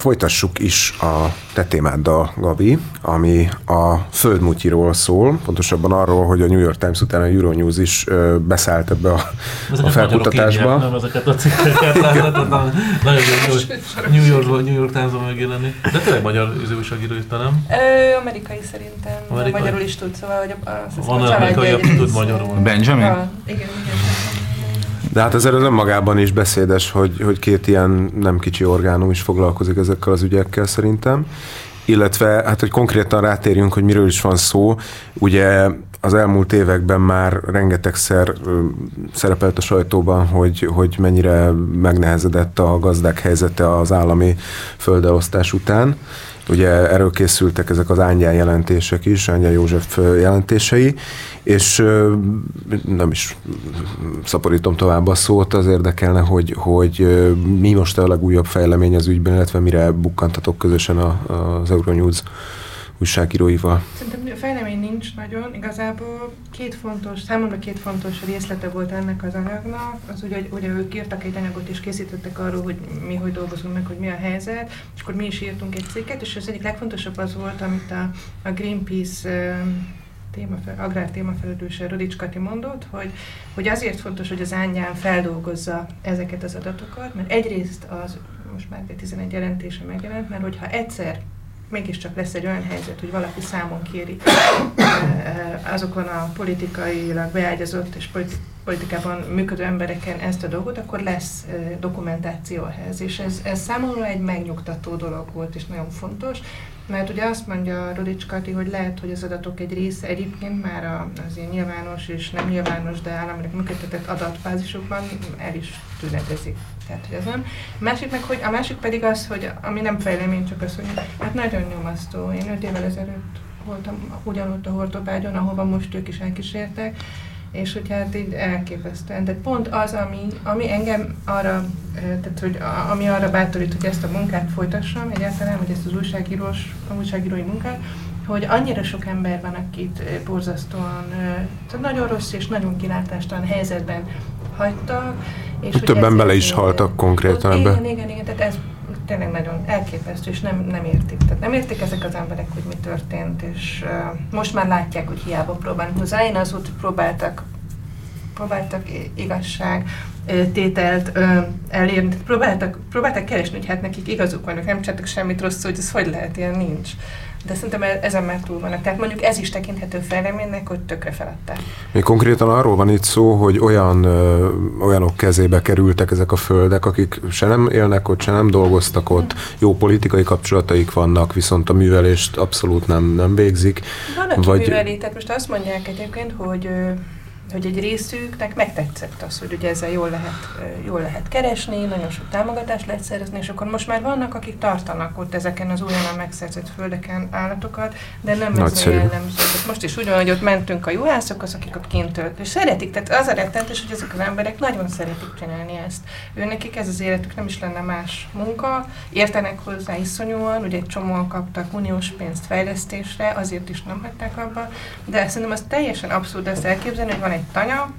Folytassuk is a te témáddal, Gabi, ami a földmutyiról szól, pontosabban arról, hogy a New York Times után a Euronews is ö, beszállt ebbe a, a felkutatásba. nem ezeket a cikkeket <laughs> nagyon jó, New York, New York Times-ban megjelenni. De tényleg magyar újságíró itt, nem? Ö, amerikai szerintem, amerikai? magyarul is tud, szóval hogy a, a, Van amerikai, aki tud magyarul. Benjamin? A, igen, igen. De hát az önmagában is beszédes, hogy, hogy két ilyen nem kicsi orgánum is foglalkozik ezekkel az ügyekkel szerintem. Illetve, hát hogy konkrétan rátérjünk, hogy miről is van szó. Ugye az elmúlt években már rengetegszer szerepelt a sajtóban, hogy, hogy mennyire megnehezedett a gazdák helyzete az állami földeosztás után. Ugye erről készültek ezek az Ángyán jelentések is, Ángyán József jelentései, és nem is szaporítom tovább a szót, az érdekelne, hogy, hogy mi most a legújabb fejlemény az ügyben, illetve mire bukkantatok közösen az Euronews újságíróival? Szerintem fejlemény nincs nagyon. Igazából két fontos, számomra két fontos részlete volt ennek az anyagnak. Az ugye, ugye ők írtak egy anyagot és készítettek arról, hogy mi hogy dolgozunk meg, hogy mi a helyzet, és akkor mi is írtunk egy cikket, és az egyik legfontosabb az volt, amit a, a Greenpeace témafel, agrár témafelelőse Rodics Kati mondott, hogy, hogy azért fontos, hogy az ányán feldolgozza ezeket az adatokat, mert egyrészt az most már 11 jelentése megjelent, mert hogyha egyszer mégiscsak lesz egy olyan helyzet, hogy valaki számon kéri <coughs> azokon a politikailag beágyazott és politikában működő embereken ezt a dolgot, akkor lesz dokumentáció ehhez. És ez, ez számomra egy megnyugtató dolog volt, és nagyon fontos, mert ugye azt mondja Rodics Kati, hogy lehet, hogy az adatok egy része egyébként már az ilyen nyilvános és nem nyilvános, de államilag működtetett adatbázisokban el is tünetezik. Tehát, hogy ez nem. A másik, meg, hogy, a másik pedig az, hogy ami nem fejlemény, csak az, hogy hát nagyon nyomasztó. Én öt évvel ezelőtt voltam ugyanott a hordobágyon, ahova most ők is elkísértek, és hogy hát így elképesztően. Tehát pont az, ami, ami engem arra, tehát hogy ami arra bátorít, hogy ezt a munkát folytassam egyáltalán, hogy ezt az újságírós, a újságírói munkát, hogy annyira sok ember van, akit borzasztóan, tehát nagyon rossz és nagyon kilátástalan helyzetben hagytak. És Többen bele is haltak konkrétan ebbe. Igen, igen, igen, tehát ez tényleg nagyon elképesztő, és nem, nem értik. Tehát nem értik ezek az emberek, hogy mi történt, és uh, most már látják, hogy hiába próbálnak. Az elején az hogy próbáltak, próbáltak igazság tételt uh, elérni, próbáltak, próbáltak keresni, hogy hát nekik igazuk vannak, nem csináltak semmit rosszul, hogy ez hogy lehet, ilyen nincs de szerintem e- ezen már túl vannak. Tehát mondjuk ez is tekinthető fejleménynek, hogy tökre feladták. Még konkrétan arról van itt szó, hogy olyan ö, olyanok kezébe kerültek ezek a földek, akik se nem élnek ott, se nem dolgoztak ott, jó politikai kapcsolataik vannak, viszont a művelést abszolút nem, nem végzik. Van, aki vagy... műveli, tehát most azt mondják egyébként, hogy hogy egy részüknek megtetszett az, hogy ugye ezzel jól lehet, jól lehet keresni, nagyon sok támogatást lehet szerezni, és akkor most már vannak, akik tartanak ott ezeken az újonnan megszerzett földeken állatokat, de nem Nagyszerű. ez a jellemző. Tehát most is ugyan, hogy ott mentünk a juhászokhoz, akik ott kint és szeretik, tehát az a rettenetes, hogy ezek az emberek nagyon szeretik csinálni ezt. Ő nekik ez az életük nem is lenne más munka, értenek hozzá iszonyúan, ugye egy csomóan kaptak uniós pénzt fejlesztésre, azért is nem hagyták abba, de szerintem az teljesen abszurd ezt elképzelni, hogy van egy egy tanya,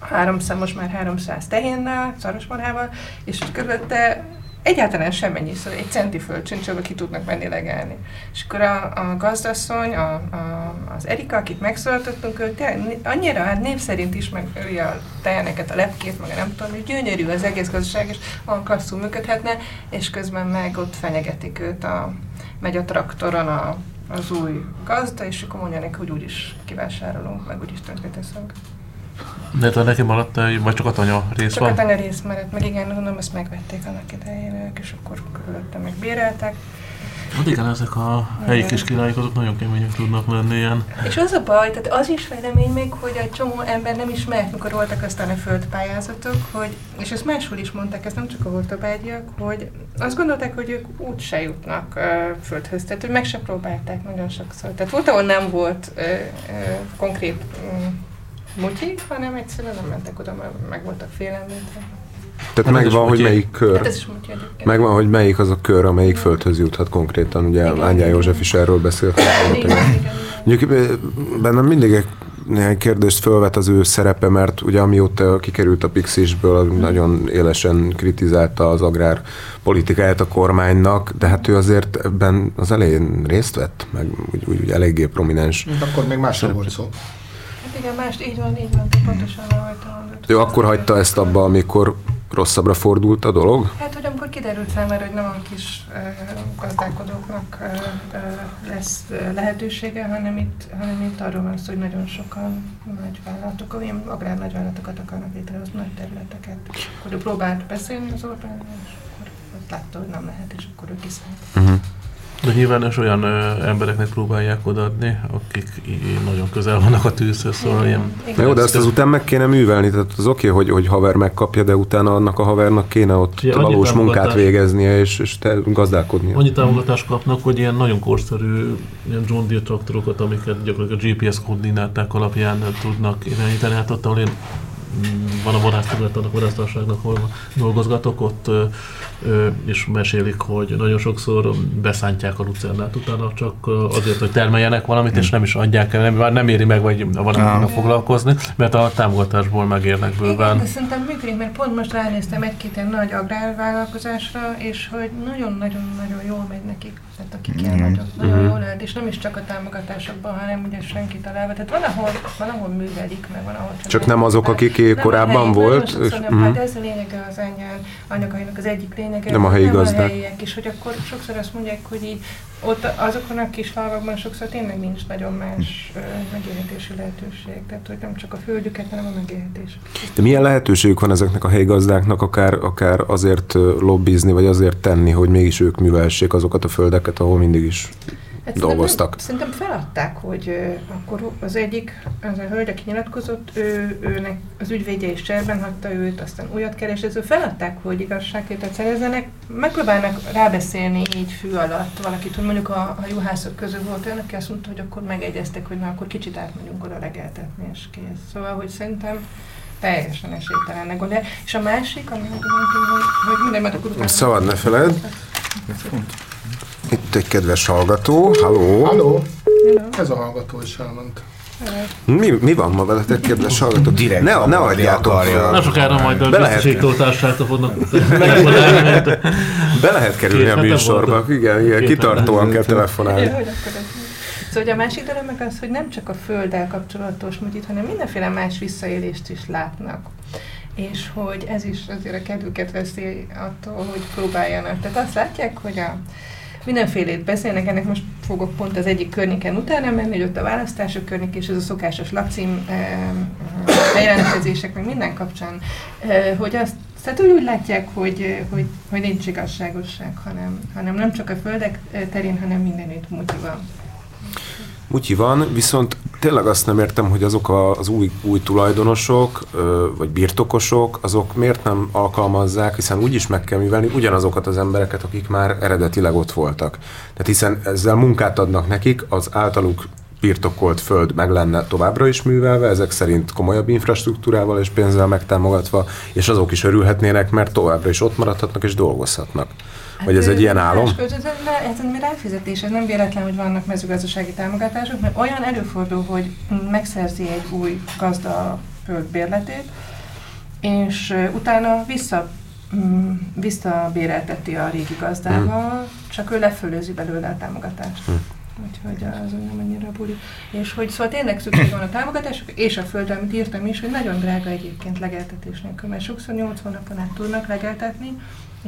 300, most már 300 tehénnel, szarosmarhával, és körülötte egyáltalán semmennyi, szóval egy centi föld sincs, ahol ki tudnak menni legelni. És akkor a, a gazdasszony, a, a, az Erika, akit megszólaltottunk, ő tényleg annyira hát név szerint is, meg ő a tejeneket, a lepkét, meg nem tudom, hogy gyönyörű az egész gazdaság, és van klasszul működhetne, és közben meg ott fenyegetik őt, a, megy a traktoron a az új gazda, és akkor mondja neki, hogy úgyis kivásárolunk, meg úgyis tönkreteszünk. De te nekem maradt, vagy csak a tanya rész csak van? Csak a tanya rész maradt, meg igen, gondolom, ezt megvették annak idején ők, és akkor körülöttem meg béreltek. Hát igen, ezek a helyi kis királyok azok nagyon kemények tudnak lenni ilyen. És az a baj, tehát az is fejlemény még, hogy egy csomó ember nem ismert, mikor voltak aztán a földpályázatok, hogy, és ezt máshol is mondták, ez nem csak a hortobágyiak, hogy azt gondolták, hogy ők úgy se jutnak uh, földhöz, tehát hogy meg se próbálták nagyon sokszor. Tehát volt, ahol nem volt uh, uh, konkrét um, mutyi, hanem egyszerűen nem mentek oda, mert meg voltak félelműtve. Tehát Hát ez megvan, hogy melyik kör. Hát. Megvan, hogy melyik az a kör, amelyik földhöz juthat konkrétan. Ugye. Ányá József is erről beszélt. Mondjuk bennem mindig egy néhány kérdést fölvet az ő szerepe, mert ugye amióta kikerült a Pixisből, nagyon élesen kritizálta az agrár politikáját a kormánynak, de hát ő azért ebben az elején részt vett, meg úgy, úgy, úgy eléggé prominens. Akkor még másról volt szó. Hát igen, más, így van, így van, pontosan mondod. Ő akkor hagyta ezt abba, amikor rosszabbra fordult a dolog? Hát, hogy amikor kiderült számára, hogy nem a kis gazdálkodóknak lesz lehetősége, hanem itt, hanem itt arról van szó, hogy nagyon sokan nagy vállalatok, olyan agrár nagyvállalatokat akarnak létrehozni, nagy területeket. Akkor ő próbált beszélni az Orbánnal, és akkor látta, hogy nem lehet, és akkor ő kiszállt. Uh-huh. De nyilván és olyan ö, embereknek próbálják odaadni, akik í- nagyon közel vannak a tűzhöz, szóval ilyen... Igen. Na jó, de ezt azután meg kéne művelni, tehát az oké, hogy, hogy haver megkapja, de utána annak a havernak kéne ott Ugye, valós munkát végeznie, és, és te gazdálkodnia. Annyi támogatást kapnak, hogy ilyen nagyon korszerű ilyen John Deere traktorokat, amiket gyakorlatilag a GPS koordináták alapján tudnak irányítani. Hát ott, ahol én van a vadászterület, annak vadásztarságnak, ahol dolgozgatok, ott és mesélik, hogy nagyon sokszor beszántják a lucernát utána csak azért, hogy termeljenek valamit, és nem is adják el, nem, már nem éri meg, vagy valamivel foglalkozni, mert a támogatásból megérnek Igen, bőven. de szerintem működik, mert pont most ránéztem egy-két nagy agrárvállalkozásra, és hogy nagyon-nagyon-nagyon jól megy nekik, tehát akik ilyen Mhm. nagyok, nagyon Mhm. jól és nem is csak a támogatásokban, hanem ugye senki találva. Tehát van, ahol, van, ahol művelik, meg van, ahol Csak nem azok, akik Nem korábban helyi, volt, és- nem, mhm. hát ez a lényege az anyán, anyagainak az egyik lényege. Nem a helyi nem gazdák. a helyiek, és hogy akkor sokszor azt mondják, hogy így ott azokon a kis falvakban sokszor tényleg nincs nagyon más ö, megélhetési lehetőség. Tehát, hogy nem csak a földjüket, hanem a megélhetés. De milyen lehetőségük van ezeknek a helyi gazdáknak akár, akár azért lobbizni, vagy azért tenni, hogy mégis ők művelhessék azokat a földeket, ahol mindig is Hát dolgoztak? Szerintem, szerintem feladták, hogy ö, akkor az egyik, az a hölgy, aki nyilatkozott, ő, őnek az ügyvédje is cserben hagyta őt, aztán újat keresett, ő feladták, hogy igazságtételt szerezzenek, megpróbálnak rábeszélni így fű alatt valakit, hogy mondjuk a, a juhászok közül volt olyan, aki azt mondta, hogy akkor megegyeztek, hogy na akkor kicsit átmegyünk oda legeltetni, és kész. Szóval, hogy szerintem teljesen esélytelennek gondolja. És a másik, ami hogy, hogy minden, mert akkor utána... Szabad ne feled. Itt egy kedves hallgató. Halló. Halló? Ez a hallgató is elment. Mi, mi van ma veletek, kedves hallgató? Direkt ne, ne zavarni adjátok akarja. föl. Nem sokára majd a biztosítótársátok fognak. <laughs> Be lehet kerülni a műsorba. Igen, igen, kitartóan kell telefonálni. Szóval hogy a másik dolog meg az, hogy nem csak a földdel kapcsolatos mutyit, hanem mindenféle más visszaélést is látnak. És hogy ez is azért a kedvüket veszi attól, hogy próbáljanak. Tehát azt látják, hogy a mindenfélét beszélnek, ennek most fogok pont az egyik környéken utána menni, hogy ott a választások környék, és ez a szokásos lakcím eh, bejelentkezések, meg minden kapcsán, hogy azt tehát úgy, úgy látják, hogy, hogy, hogy nincs igazságosság, hanem, hanem nem csak a földek terén, hanem mindenütt van. Mutyi van, viszont tényleg azt nem értem, hogy azok a, az új, új tulajdonosok, vagy birtokosok, azok miért nem alkalmazzák, hiszen úgyis meg kell művelni ugyanazokat az embereket, akik már eredetileg ott voltak. Tehát hiszen ezzel munkát adnak nekik, az általuk birtokolt föld meg lenne továbbra is művelve, ezek szerint komolyabb infrastruktúrával és pénzzel megtámogatva, és azok is örülhetnének, mert továbbra is ott maradhatnak és dolgozhatnak. Vagy ez Hát, egy ilyen álom? Ez, ez egy ráfizetés, ez nem véletlen, hogy vannak mezőgazdasági támogatások, mert olyan előfordul, hogy megszerzi egy új gazda a föld bérletét, és utána vissza, mm, visszabérelteti a régi gazdával, csak ő lefölözi belőle a támogatást. Hm. Úgyhogy az úgy nem annyira buli. És hogy szóval tényleg szükség van a támogatások, és a földre, amit írtam is, hogy nagyon drága egyébként legeltetés nélkül, mert sokszor 8 hónapon át tudnak legeltetni,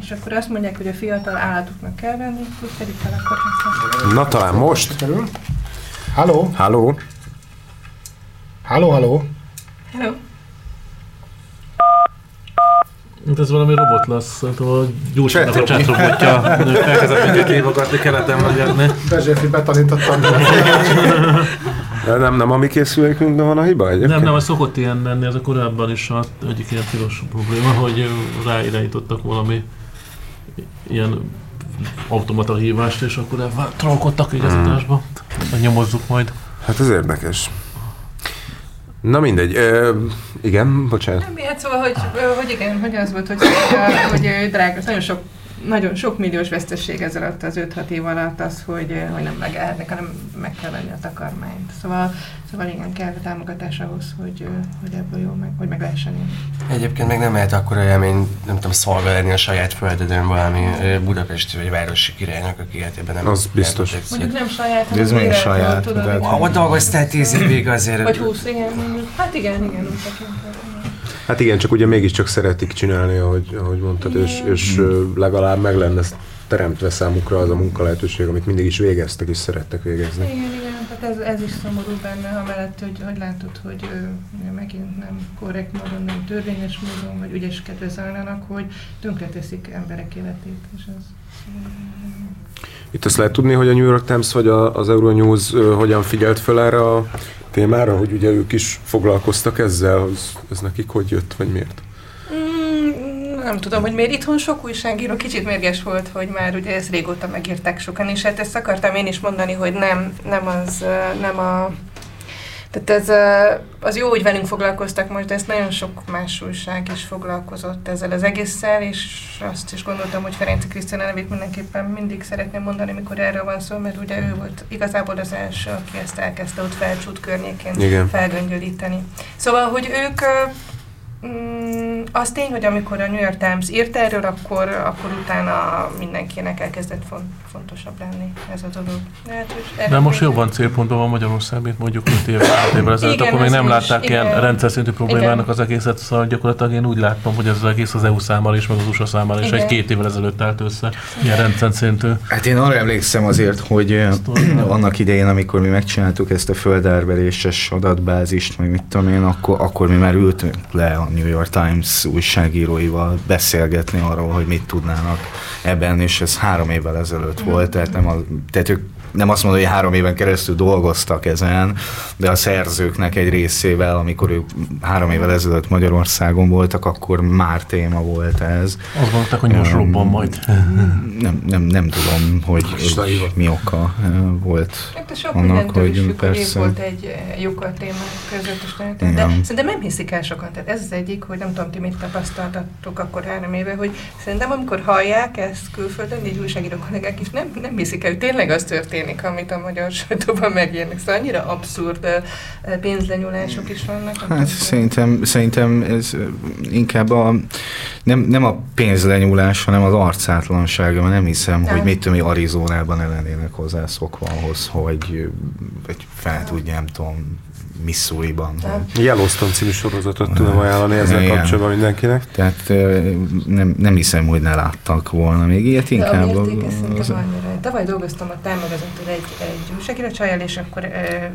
és akkor azt mondják, hogy a fiatal állatoknak kell venni, plusz pedig fel akkor. Na talán most? Kerül. Halló? Halló? Halló, halló? Hello! Hát ez valami robot lesz, szerintem a gyújtsának a Chat- chatrobotja elkezdett minket hívogatni, keleten magyarni. Bezséfi betanítottam. De nem, nem a mi készülékünkben van a hiba egyébként? Nem, nem, az szokott ilyen lenni, ez a korábban is az egyik ilyen tilos probléma, hogy ráirányítottak valami ilyen automata hívást, és akkor trollkodtak igazításba. Hmm. Nyomozzuk majd. Hát ez érdekes. Na mindegy. Ö, igen, bocsánat. Nem, hát szóval, hogy, hogy igen, hogy az volt, hogy, hogy drága, nagyon sok nagyon sok milliós veszteség ez alatt az 5-6 év alatt az, hogy, hogy nem megállnak, hanem meg kell venni a takarmányt. Szóval, szóval igen, kell a támogatás ahhoz, hogy, hogy ebből jó, meg, hogy meg lehessen. Egyébként meg nem lehet akkor élmény, nem tudom, szolgálni a saját földeden valami budapesti vagy városi királynak, aki életében nem... Az biztos. Mondjuk nem saját, hanem ez még saját. Tudod, de... Ott dolgoztál tíz évig azért... Vagy húsz, igen, mondjuk. Hát igen, igen, úgy. Hát igen, csak ugye mégiscsak szeretik csinálni, ahogy, ahogy mondtad, és, és legalább meg lenne teremtve számukra az a munkalehetőség, amit mindig is végeztek és szerettek végezni. Igen, igen, tehát ez, ez is szomorú benne, amellett, hogy, hogy látod, hogy ő, megint nem korrekt módon, nem törvényes módon, vagy ügyeskedve zajlanak, hogy tönkreteszik emberek életét, és ez... Itt azt lehet tudni, hogy a New York Times vagy az Euronews hogyan figyelt fel erre a témára, hogy ugye ők is foglalkoztak ezzel, az, ez nekik hogy jött, vagy miért? Mm, nem tudom, hogy miért itthon sok újságíró kicsit mérges volt, hogy már ugye ezt régóta megírták sokan, és hát ezt akartam én is mondani, hogy nem, nem az, nem a tehát ez az jó, hogy velünk foglalkoztak most, de ezt nagyon sok más újság is foglalkozott ezzel az egésszel, és azt is gondoltam, hogy Ferenc Krisztina nevét mindenképpen mindig szeretném mondani, mikor erről van szó, mert ugye ő volt igazából az első, aki ezt elkezdte ott felcsút környékén Igen. felgöngyölíteni. Szóval, hogy ők Mm, az tény, hogy amikor a New York Times írt erről, akkor, akkor utána mindenkinek elkezdett font, fontosabb lenni ez a dolog. Hát, De most jobban célpontban van Magyarország, mint mondjuk 5 év, évvel ezelőtt, akkor még nem látták is, ilyen igen. rendszer szintű problémának igen. az egészet, szóval gyakorlatilag én úgy láttam, hogy ez az egész az EU számára is, meg az USA számára is egy két évvel ezelőtt állt össze, ilyen rendszer szintű. Hát én arra emlékszem azért, hogy annak idején, amikor mi megcsináltuk ezt a földárveréses adatbázist, meg mit tudom én, akkor, akkor mi már ültünk le a New York Times újságíróival beszélgetni arról, hogy mit tudnának ebben, és ez három évvel ezelőtt volt, tehát, nem a, tehát ők nem azt mondom, hogy három éven keresztül dolgoztak ezen, de a szerzőknek egy részével, amikor ők három évvel ezelőtt Magyarországon voltak, akkor már téma volt ez. Azt mondták, hogy most robban majd. Nem, nem, nem tudom, hogy, hogy mi oka volt hát annak, hogy függ, persze. volt egy lyukat téma között, de szerintem nem hiszik el sokan. Tehát ez az egyik, hogy nem tudom, ti mit tapasztaltatok akkor három éve, hogy szerintem amikor hallják ezt külföldön, így újságíró kollégák is nem, nem hiszik el, hogy tényleg az történik, történik, amit a magyar sajtóban megírnak. Szóval annyira abszurd pénzlenyúlások is vannak. Hát szerintem, szerintem ez inkább a, nem, nem a pénzlenyúlás, hanem az arcátlansága, mert nem hiszem, nem. hogy mit tudom, Arizonában ellenének hozzászokva ahhoz, hogy, hogy fel tudja, nem tudom, Missouri-ban. Yellowstone című sorozatot tudom ajánlani ezzel Igen. kapcsolatban mindenkinek. Tehát nem, nem hiszem, hogy ne láttak volna még ilyet, inkább. De a az... annyira. Tavaly dolgoztam a Time egy, egy újságíró csajjal, és akkor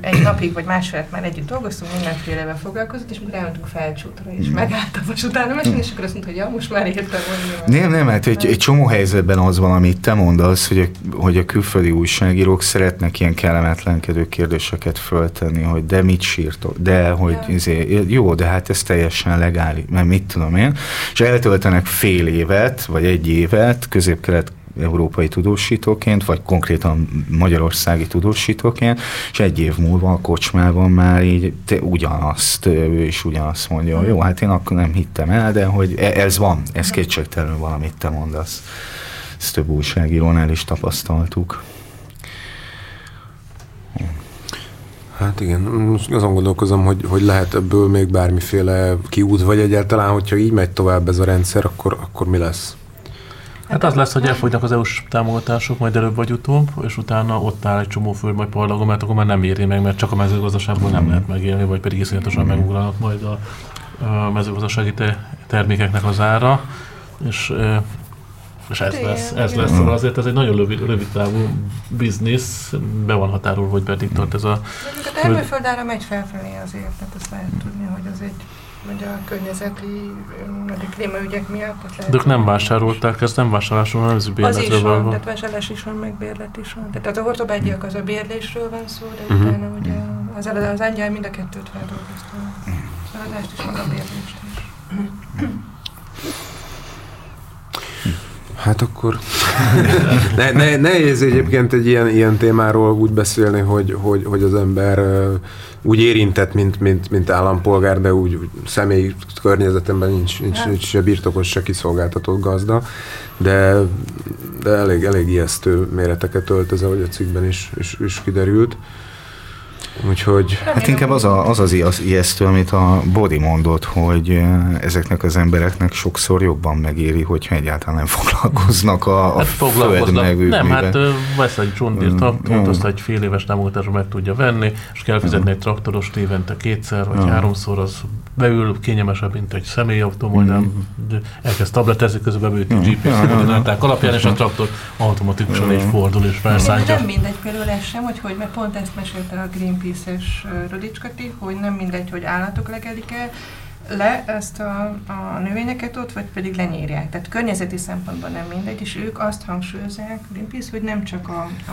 egy napig vagy másfél már együtt dolgoztunk, mindenfélevel foglalkozott, és akkor elmentünk felcsútra, és mm. megállt a vasután a és akkor azt mondta, hogy ja, most már értem, hogy Nem, nem, hát egy, egy csomó helyzetben az van, amit te mondasz, hogy a, hogy a külföldi újságírók szeretnek ilyen kellemetlenkedő kérdéseket föltenni, hogy de mit sírtok, de hogy ja. izé, jó, de hát ez teljesen legális, mert mit tudom én, és eltöltenek fél évet, vagy egy évet közép-kelet európai tudósítóként, vagy konkrétan magyarországi tudósítóként, és egy év múlva a kocsmában már így te ugyanazt, ő is ugyanazt mondja, hogy jó, hát én akkor nem hittem el, de hogy e, ez van, ez kétségtelenül valamit te mondasz. Ezt több újságírónál is tapasztaltuk. Hát igen, most azon gondolkozom, hogy, hogy lehet ebből még bármiféle kiút, vagy egyáltalán, hogyha így megy tovább ez a rendszer, akkor, akkor mi lesz? Hát az lesz, hogy elfogynak az EU-s támogatások majd előbb vagy utóbb, és utána ott áll egy csomó föld majd parlagon, mert akkor már nem éri meg, mert csak a mezőgazdaságból nem lehet megélni, vagy pedig iszonyatosan megugranak majd a, a mezőgazdasági te, termékeknek az ára, és és ez lesz, ez lesz. Szóval azért ez egy nagyon rövid, rövid távú biznisz, be van határolva, hogy meddig tart ez a... A termőföldára megy felfelé azért, tehát azt lehet tudni, hogy az egy vagy a környezeti, vagy a klímaügyek miatt. Lehet, De ők nem vásárolták, ez nem vásárlásról, hanem ez bérletről Az is van, tehát vásárlás is van, meg bérlet is van. Tehát az ortobágyiak az a bérlésről van szó, de uh-huh. utána ugye az, az angyal mind a kettőt feldolgozta. Az eladást is, meg a bérlést is. Hát akkor <laughs> ne, ne, nehéz egyébként egy ilyen, ilyen témáról úgy beszélni, hogy, hogy, hogy az ember úgy érintett, mint, mint, mint állampolgár, de úgy, úgy személyi környezetemben nincs, nincs, nincs se birtokos, se kiszolgáltatott gazda, de, de elég, elég ijesztő méreteket ölt ez, ahogy a cikkben is, is, is kiderült. Úgyhogy... Hát inkább az a, az, az, ijesztő, amit a Bodi mondott, hogy ezeknek az embereknek sokszor jobban megéri, hogyha egyáltalán nem foglalkoznak a, a hát föld megőrűvel. Nem, hát vesz egy John Deere traktort, azt egy fél éves támogatásra meg tudja venni, és kell fizetni egy traktoros évente kétszer vagy háromszor, az beül kényelmesebb, mint egy személyautó, majdnem elkezd tabletezni, közben beült a GPS koordináták alapján, és a traktor automatikusan így fordul és felszántja. Nem mindegy például ez sem, hogy, hogy mert pont ezt mesélte a Greenpeace-es Rodics hogy nem mindegy, hogy állatok legelik el, le ezt a, a növényeket ott, vagy pedig lenyírják. Tehát környezeti szempontból nem mindegy, és ők azt hangsúlyozzák, Greenpeace, hogy nem csak a, a,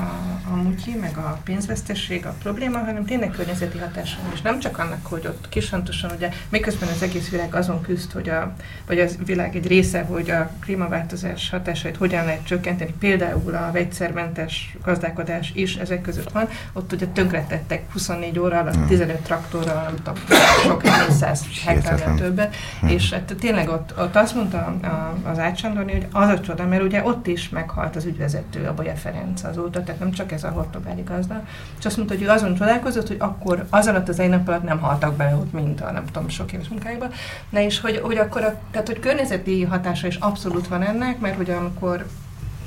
a mutyi, meg a pénzvesztesség a probléma, hanem tényleg környezeti hatása. És nem csak annak, hogy ott kisontosan, ugye miközben az egész világ azon küzd, hogy a, vagy az világ egy része, hogy a klímaváltozás hatásait hogyan lehet csökkenteni, például a vegyszermentes gazdálkodás is ezek között van, ott ugye tönkretettek 24 óra alatt 15 traktorral, nem tudom, sok 400 hektár sokkal többet, hmm. és hát tényleg ott, ott azt mondta az Ácsandorni, hogy az a csoda, mert ugye ott is meghalt az ügyvezető, a Bolya Ferenc azóta, tehát nem csak ez a hortobáli gazda, és azt mondta, hogy ő azon csodálkozott, hogy akkor az alatt az egy nap alatt nem haltak bele ott, mint a nem tudom, sok éves munkájában, na és hogy, hogy akkor, a, tehát hogy környezeti hatása is abszolút van ennek, mert hogy amikor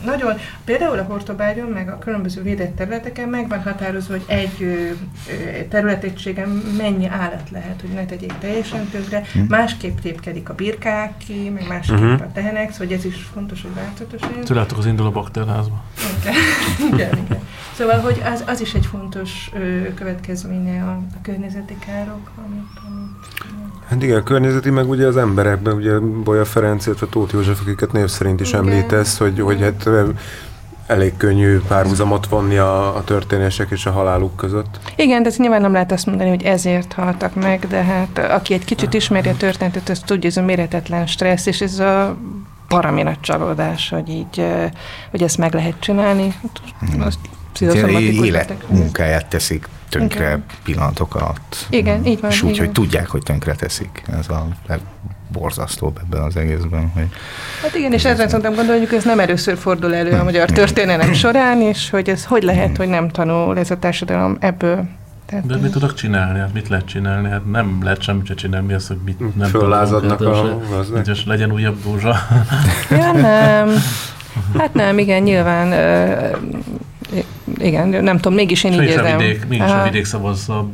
nagyon, például a Hortobágyon, meg a különböző védett területeken meg van határozva, hogy egy ö, területegységen mennyi állat lehet, hogy ne tegyék teljesen tönkre, hmm. másképp tépkedik a birkák ki, meg másképp uh-huh. a tehenek, szóval ez is fontos, hogy változatosan. Tudjátok, az indul a bakterházba. Igen. <laughs> igen, igen. Szóval, hogy az, az is egy fontos ö, következménye a, a környezeti károk, amit, amit Hát igen, a környezeti, meg ugye az emberekben, ugye Bolya Ferenc, illetve Tóth József, akiket név szerint is igen. említesz, hogy, hogy hát elég könnyű párhuzamot vonni a, a történések és a haláluk között. Igen, de ez nyilván nem lehet azt mondani, hogy ezért haltak meg, de hát aki egy kicsit ismeri a történetet, az tudja, ez a méretetlen stressz, és ez a parami nagy csalódás, hogy így, hogy ezt meg lehet csinálni. Hmm. Azt élet munkáját teszik tönkre igen. pillanatok alatt. Igen, így van. És úgy, hogy tudják, hogy tönkre teszik. Ez a borzasztóbb ebben az egészben. Hogy hát igen, és ezzel szoktam gondolni, hogy ez nem először fordul elő a magyar történelem során, és hogy ez hogy lehet, hogy nem tanul ez a társadalom ebből. Tehát De mit tudok csinálni? Hát mit lehet csinálni? Hát nem lehet semmit se csinálni, mi az, hogy mit nem Föllázadnak tudok. Hát, a... legyen újabb dúzsa. Ja, nem. Hát nem, igen, nyilván igen, nem tudom, mégis én így érzem. Vidék, mégis a vidék szavazza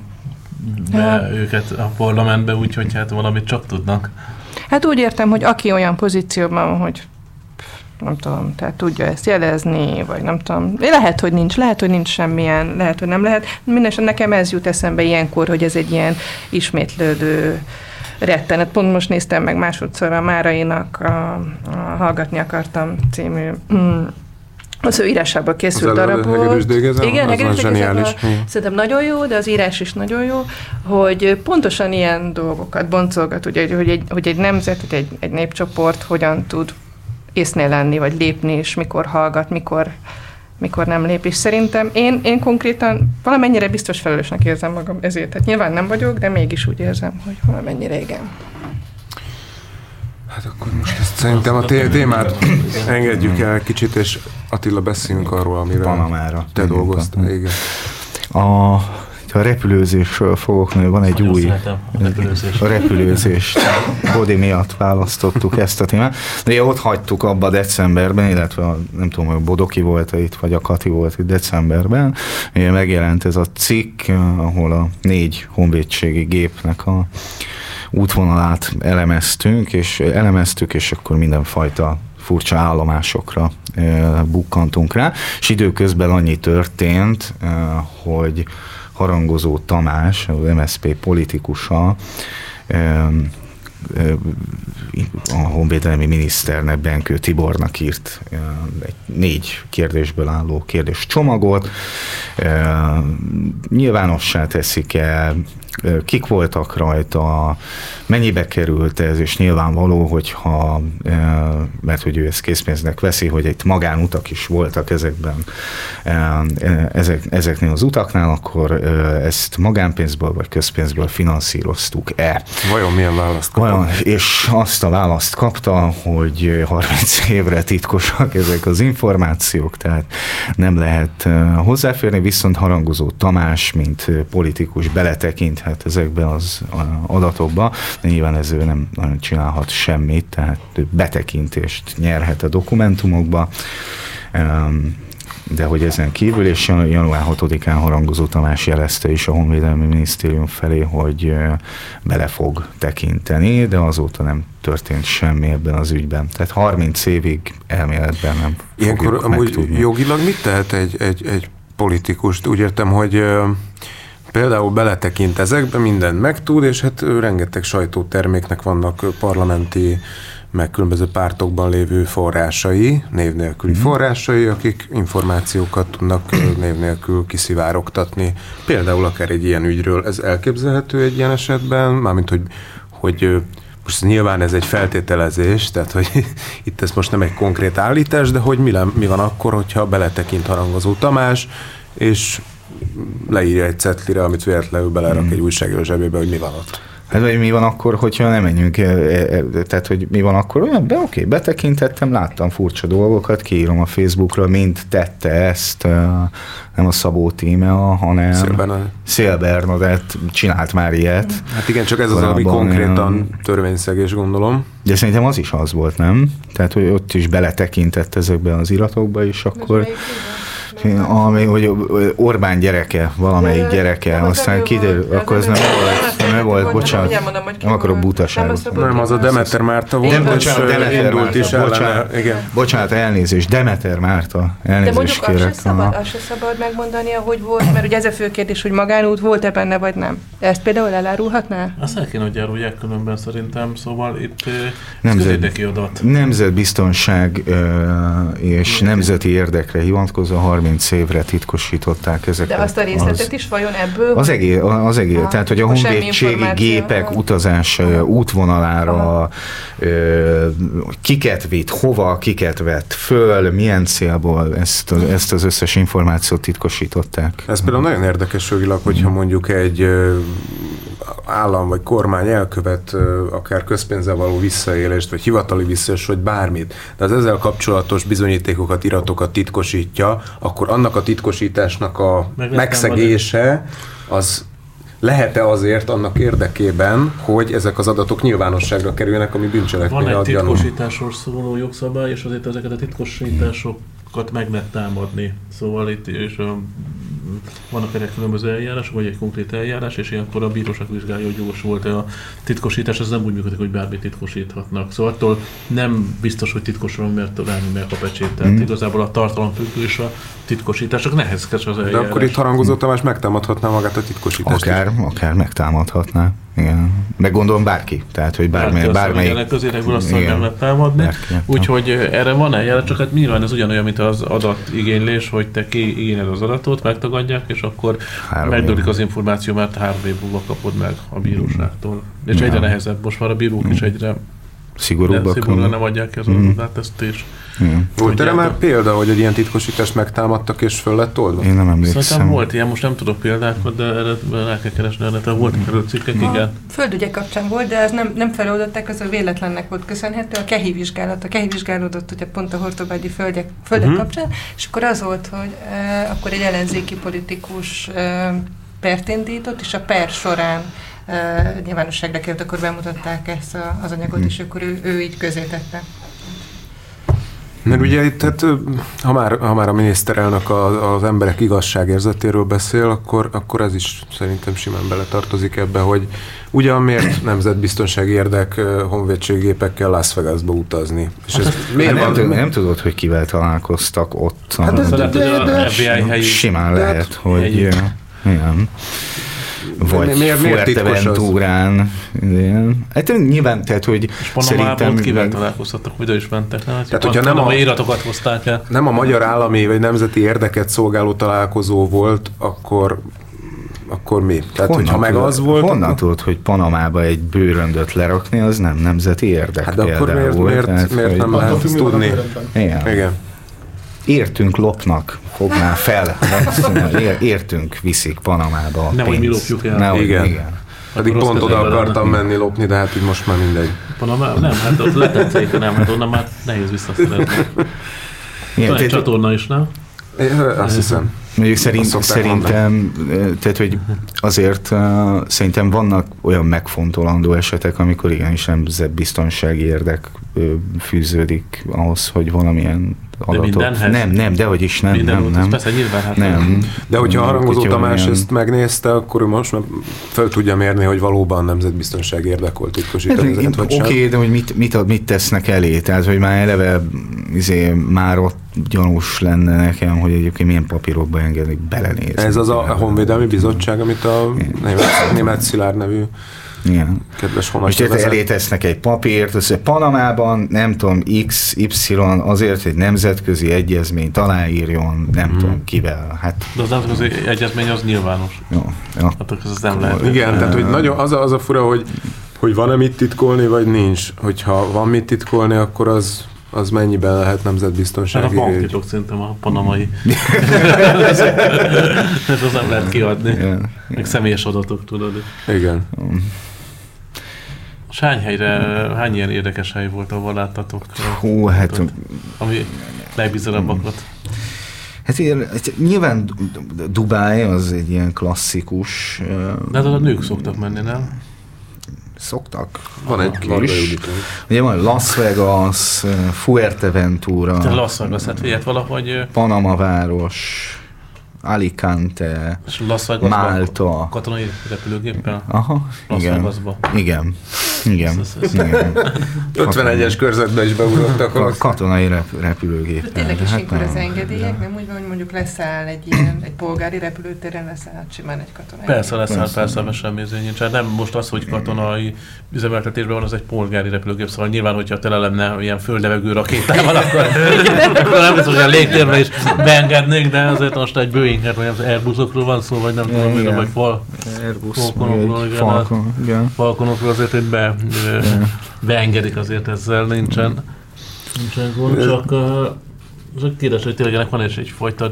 be ha. őket a parlamentbe, úgyhogy hát valamit csak tudnak. Hát úgy értem, hogy aki olyan pozícióban van, hogy nem tudom, tehát tudja ezt jelezni, vagy nem tudom. Lehet, hogy nincs, lehet, hogy nincs semmilyen, lehet, hogy nem lehet. Mindenesetre nekem ez jut eszembe ilyenkor, hogy ez egy ilyen ismétlődő rettenet. Pont most néztem meg másodszor a Márainak a, a Hallgatni akartam című mm, az ő írásából készült darab volt. Igen, az zseniális. Szerintem nagyon jó, de az írás is nagyon jó, hogy pontosan ilyen dolgokat boncolgat, ugye, hogy egy, hogy egy nemzet, hogy egy, egy népcsoport hogyan tud észnél lenni, vagy lépni, és mikor hallgat, mikor, mikor nem lép. És szerintem én, én konkrétan valamennyire biztos felelősnek érzem magam ezért. Tehát nyilván nem vagyok, de mégis úgy érzem, hogy valamennyire igen. Hát akkor most ezt szerintem a témát engedjük el kicsit, és Attila beszéljünk arról, amiről Panamára. te dolgoztál. Igen. A, a repülőzésről fogok, mert van egy új a repülőzés. A repülőzés. Bodi miatt választottuk ezt a témát. De ott hagytuk abba decemberben, illetve a, nem tudom, hogy Bodoki volt itt, vagy a Kati volt itt decemberben. Megjelent ez a cikk, ahol a négy honvédségi gépnek a útvonalát elemeztünk, és elemeztük, és akkor mindenfajta furcsa állomásokra bukkantunk rá, és időközben annyi történt, hogy harangozó Tamás, az MSZP politikusa, a honvédelmi miniszternek, Benkő Tibornak írt egy négy kérdésből álló kérdés csomagot. Nyilvánossá teszik-e kik voltak rajta, mennyibe került ez, és nyilvánvaló, hogyha, mert hogy ő ezt készpénznek veszi, hogy itt magánutak is voltak ezekben, ezek, ezeknél az utaknál, akkor ezt magánpénzből vagy közpénzből finanszíroztuk-e. Vajon milyen választ kapta? Vajon, és azt a választ kapta, hogy 30 <laughs> évre titkosak ezek az információk, tehát nem lehet hozzáférni, viszont harangozó Tamás, mint politikus beletekinthet ezekbe az adatokba, de nyilván ez ő nem nagyon csinálhat semmit, tehát betekintést nyerhet a dokumentumokba de hogy ezen kívül, és január 6-án harangozó Tamás jelezte is a Honvédelmi Minisztérium felé, hogy bele fog tekinteni, de azóta nem történt semmi ebben az ügyben. Tehát 30 évig elméletben nem Ilyenkor amúgy jogilag mit tehet egy, egy, egy politikust? Úgy értem, hogy például beletekint ezekbe, mindent megtud, és hát rengeteg sajtóterméknek vannak parlamenti meg különböző pártokban lévő forrásai, név nélküli mm. forrásai, akik információkat tudnak <clears throat> név nélkül kiszivárogtatni. Például akár egy ilyen ügyről. Ez elképzelhető egy ilyen esetben, mármint hogy, hogy most nyilván ez egy feltételezés, tehát hogy <laughs> itt ez most nem egy konkrét állítás, de hogy mi, le, mi van akkor, hogyha beletekint harangozó Tamás, és leírja egy cetlire, amit véletlenül belerak mm. egy újságíró zsebébe, hogy mi van ott. Hát vagy mi van akkor, hogyha nem menjünk, el, tehát hogy mi van akkor, olyan, de oké, betekintettem, láttam furcsa dolgokat, kiírom a Facebookra, mint tette ezt, nem a Szabó Tímea, hanem Szél, Szél Bernadett csinált már ilyet. Hát igen, csak ez az, ami konkrétan törvényszegés, gondolom. De szerintem az is az volt, nem? Tehát, hogy ott is beletekintett ezekbe az iratokba, és akkor... Most ami, hogy Orbán gyereke, valamelyik gyereke, aztán kiderül, akkor ez nem volt, nem volt, bocsánat, nem akarok butaságot. Nem, az a Demeter Márta volt, nem, bocsánat, Demeter indult is bocsánat, igen. Bocsánat, elnézést, Demeter Márta, elnézést De mondjuk azt se, szabad, azt se szabad megmondania, hogy volt, mert ugye ez a fő kérdés, hogy magánút volt-e benne, vagy nem. Ezt például elárulhatná? Azt el kéne, hogy árulják különben szerintem, szóval itt Nemzet, adat. Nemzetbiztonság és nemzeti érdekre hivatkozó 30 30 évre titkosították ezeket. De azt a részletet az, is vajon ebből? Az egész, az egész tehát hogy a honvédségi gépek utazás útvonalára kiket vitt, hova, kiket vett föl, milyen célból, ezt, ezt az összes információt titkosították. Ez például nagyon érdekes jogilag, hogyha mondjuk egy állam vagy kormány elkövet akár közpénzzel való visszaélést, vagy hivatali visszaélést, vagy bármit, de az ezzel kapcsolatos bizonyítékokat, iratokat titkosítja, akkor annak a titkosításnak a Meg megszegése az lehet-e azért annak érdekében, hogy ezek az adatok nyilvánosságra kerülnek, ami bűncselekmény Van egy titkosításról szóló jogszabály, és azért ezeket a titkosításokat meg lehet támadni. Szóval itt és vannak erre különböző eljárások, vagy egy konkrét eljárás, és ilyenkor a bíróság vizsgálja, hogy jogos volt-e a titkosítás, ez nem úgy működik, hogy bármit titkosíthatnak. Szóval attól nem biztos, hogy titkos van, mert ráni meg a pecsét. Tehát mm. igazából a tartalom függő és a titkosítások nehezkes az eljárás. De akkor itt harangozó Tamás megtámadhatná magát a titkosítást. Akár, is. akár megtámadhatná. Igen. Meg gondolom bárki. Tehát, hogy bármely, hát, bármelyik... Közérekből azt nem lehet támadni. Úgyhogy erre van eljárás, csak hát nyilván ez ugyanolyan, mint az adatigénylés, hogy te kiigényed az adatot, megtagadják, és akkor megdőlik az információ, mert három év múlva kapod meg a bíróságtól. És ja. egyre nehezebb. Most már a bírók is egyre szigorúbbak. Szigorúan nem adják ki az mm. adatát, és Hmm. Volt erre már példa, hogy egy ilyen titkosítást megtámadtak és föl lett oldva? Én nem emlékszem. Szerintem volt ilyen, most nem tudok példákat, de erre rá kell keresni, erre volt erről cikkek, igen. Földügyek kapcsán volt, de ez nem, nem feloldották, az a véletlennek volt köszönhető. A kehi vizsgálat, a kehi vizsgálódott ugye pont a hortobágyi földek, földek uh-huh. kapcsán, és akkor az volt, hogy uh, akkor egy ellenzéki politikus uh, pert indított, és a per során uh, nyilvánosságra került, akkor bemutatták ezt a, az anyagot, uh-huh. és akkor ő, ő így közé tette. Mert ugye itt, hát, ha, már, ha már a miniszterelnök az, az emberek igazságérzetéről beszél, akkor, akkor ez is szerintem simán beletartozik ebbe, hogy ugyan miért nemzetbiztonsági érdek honvédséggépekkel Las Vegasba utazni. És hát ez ez miért nem, van? nem tudod, hogy kivel találkoztak ott. Hát de, de, de, de, de, simán lehet, hogy... Igen vagy miért, miért Fuerteventúrán. Hát nyilván, tehát, hogy és szerintem... És kivel találkoztattak, hogy is mentek? Hát, tehát, hogyha nem a, iratokat hozták el. Nem a magyar állami vagy nemzeti érdeket szolgáló találkozó volt, akkor akkor mi? Tehát, honnan hogyha meg tudod, az volt... Honnan akkor... tudod, hogy Panamába egy bőröndöt lerakni, az nem nemzeti érdek Hát de akkor miért, például. miért, Tehát, miért nem lehet tudni? Igen. Igen. Értünk lopnak, fogná fel. Ér- Értünk viszik Panamába a Nehogy mi lopjuk el. Nehogy, Igen. igen. Pedig rossz pont oda akartam lennek. menni lopni, de hát így most már mindegy. Panama, nem, hát ott letetszik, nem, hát onnan már nehéz visszaszerezni. Igen, Van egy csatorna is, nem? É, Azt hiszem. Mondjuk szerint, szerintem, eh, tehát hogy azért uh, szerintem vannak olyan megfontolandó esetek, amikor igenis nemzetbiztonsági érdek ö, fűződik ahhoz, hogy valamilyen adatot... mindenhez? Nem, nem, dehogy is nem, Minden nem, volt, nem. ez persze nyilván, hát Nem. De hogyha a harangozó Tamás olyan- ezt megnézte, akkor ő most már fel tudja mérni, hogy valóban nemzetbiztonság érdek volt titkosítani ezeket, vagy Oké, okay, de hogy mit, mit, mit tesznek elé? Tehát, hogy már eleve izé, már ott gyanús lenne nekem, hogy egyébként milyen papírokba engedik belenézni. Ez az a Honvédelmi Bizottság, amit a német, német Szilárd nevű Igen. kedves Most elé tesznek egy papírt, az, hogy Panamában nem tudom, X, Y azért, hogy nemzetközi egyezményt aláírjon, nem Mhm. tudom kivel. Hát De az nemzetközi egyezmény az nyilvános. jó, jó. Hát akkor ez nem lehet. Igen, tehát hogy nagyon, az, a, az a fura, hogy, hogy van-e mit titkolni, vagy nincs. Hogyha van mit titkolni, akkor az, az mennyiben lehet a nemzetbiztonsági ügy. banktitok szerintem a panamai. <laughs> Ez az nem lehet kiadni. Igen. Meg személyes adatok, tudod. Igen. És hány helyre, hány ilyen érdekes hely volt, ahol láttatok? Hú, hát, Tudod, Ami legbizarabbakat. hát ilyen, hát nyilván D- D- Dubáj az egy ilyen klasszikus, ö, De hát oda nők szoktak menni, nem? szoktak. Van egy Kis. Varga. Ugye van Las Vegas, ö, Fuerteventura, Tehát Las Vegas, hát figyelj, valahogy Panama város, Alicante, és Las Vegasban Málta. katonai repülőgéppel. Aha, Las igen. Vegasba. Igen. Igen. Igen. 51-es körzetbe is beugrottak. Az- katonai rep- repülőgép. Tényleg is Hát ilyenkor nem. az engedélyek, nem úgy van, hogy mondjuk leszáll egy ilyen, egy polgári repülőtéren leszáll simán egy katonai. Persze lesz, Persze. persze, persze semmi izé nincs. Hát nem most az, hogy katonai üzemeltetésben van, az egy polgári repülőgép, szóval nyilván, hogyha tele lenne ilyen földlevegő rakétával, <laughs> akkor, akkor nem biztos, hogy a légtérbe is beengednék, de azért most egy Boeinget, vagy az Airbusokról van szó, vagy nem tudom, mire, vagy Falconokról, igen. Falconokról azért, hogy be, ö, beengedik azért ezzel, nincsen, nincsen gond, csak, csak kérdés, hogy tényleg ennek van is egyfajta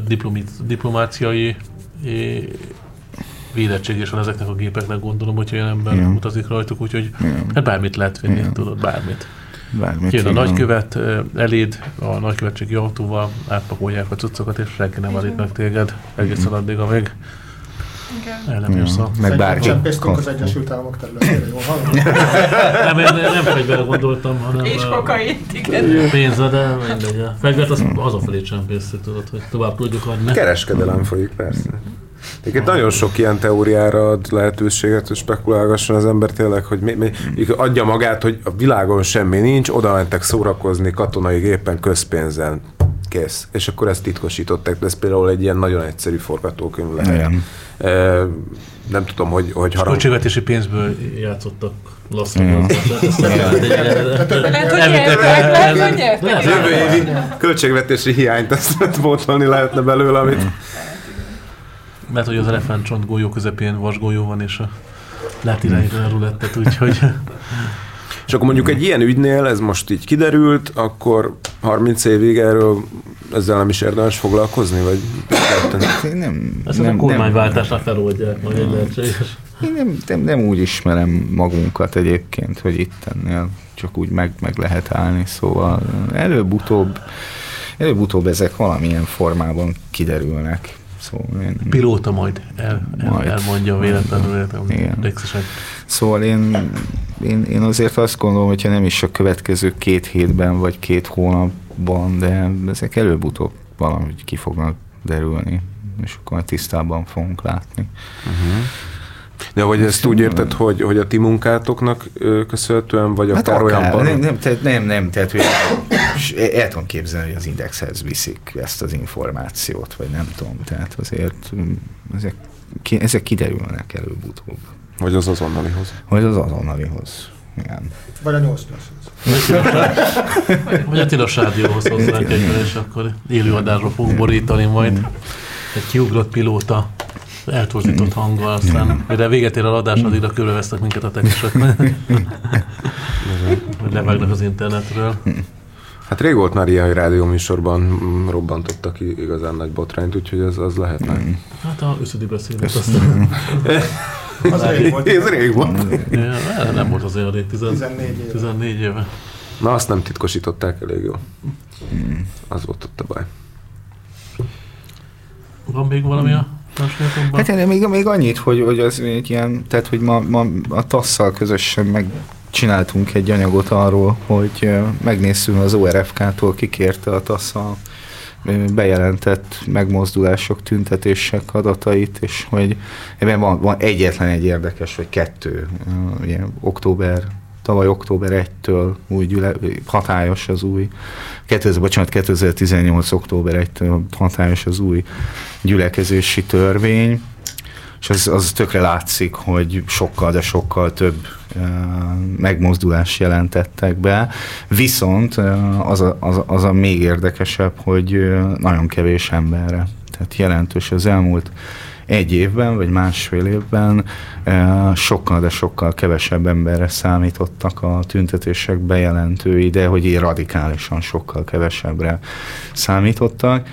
diplomáciai védettség is van ezeknek a gépeknek, gondolom, hogyha olyan ember Igen. utazik rajtuk, úgyhogy Igen. hát bármit lehet vinni, Igen. tudod, bármit. Bármit. Jön a nagykövet eléd, a nagykövetségi autóval átpakolják a cuccokat, és senki nem állít meg téged egészen addig, amíg Igen. nem. Ja. Meg bárki. Csempésztünk az Egyesült Államok területére, jól hallom? <laughs> Nem, én nem fegyverre gondoltam, hanem És kokaint, igen. pénzre, de mindegy. A fegyvert az hazafelé csempészti, tudod, hogy tovább tudjuk adni. Kereskedelem folyik, persze. Egyébként nagyon sok ilyen teóriára ad lehetőséget, hogy spekulálgasson az ember tényleg, hogy mi, mi, adja magát, hogy a világon semmi nincs, oda mentek szórakozni katonai gépen közpénzen. Kész. És akkor ezt titkosították, de ez például egy ilyen nagyon egyszerű forgatókönyv lehet. Igen. E, nem tudom, hogy, hogy harang... költségvetési pénzből játszottak nyertek. Jövő évi költségvetési hiányt ezt pótolni lehetne belőle, amit Mert hogy az elefántcsont golyó közepén vasgolyó van, és a lehet irányítani a rulettet, úgyhogy És akkor mondjuk egy ilyen ügynél, ez most így kiderült, akkor 30 évig erről ezzel nem is érdemes foglalkozni, vagy Én nem, ezt nem, a kormányváltásnak feloldják majd egy lehetséges. Én nem, nem, nem úgy ismerem magunkat egyébként, hogy itt ennél csak úgy meg, meg lehet állni, szóval előbb-utóbb, előbb-utóbb ezek valamilyen formában kiderülnek. Szóval én, Pilóta majd, el, el, Majd. elmondja véletlenül, véletlenül. Igen. Szóval én, én, én azért azt gondolom, hogyha nem is a következő két hétben vagy két hónapban, de ezek előbb-utóbb valahogy ki fognak derülni, és akkor tisztában fogunk látni. De hogy ezt úgy érted, hogy, hogy a ti munkátoknak köszönhetően, vagy Hát akár, olyan akár, par... nem, nem, tehát, nem, nem, tehát hogy és el tudom képzelni, hogy az indexhez viszik ezt az információt, vagy nem tudom, tehát azért mm, ezek, ezek kiderülnek előbb-utóbb. vagy az azonnalihoz. Vagy az azonnalihoz. Igen. Vagy a 8 <laughs> Vagy a tilos rádióhoz hozzánk egyben, és akkor élőadásra fogunk borítani majd. Egy kiugrott pilóta eltorzított hanggal, aztán mire véget ér a adás, addigra körülvesznek minket a tekesek, hogy levágnak az internetről. Hát rég volt már ilyen, hogy rádióműsorban mm, robbantottak ki igazán nagy botrányt, úgyhogy az, az lehetne. Hát a őszödi beszédet aztán... <laughs> Az rég volt. Ez rég volt. Ja, nem volt az olyan rég, 14 éve. 14 éve. Na, azt nem titkosították elég jól. Az volt ott a baj. Van még valami a? Hát én még, még annyit, hogy, hogy az egy ilyen, tehát hogy ma, ma a tasszal közösen meg csináltunk egy anyagot arról, hogy megnézzünk az ORFK-tól, kikérte a TASZ a bejelentett megmozdulások, tüntetések adatait, és hogy ebben van, van egyetlen egy érdekes, vagy kettő, ilyen október tavaly október 1-től új gyüle, hatályos az új, 2000, bocsánat, 2018. október 1-től hatályos az új gyülekezési törvény, és az, az tökre látszik, hogy sokkal, de sokkal több uh, megmozdulást jelentettek be. Viszont uh, az, a, az, az a még érdekesebb, hogy uh, nagyon kevés emberre. Tehát jelentős az elmúlt egy évben, vagy másfél évben sokkal, de sokkal kevesebb emberre számítottak a tüntetések bejelentői, de hogy így radikálisan sokkal kevesebbre számítottak.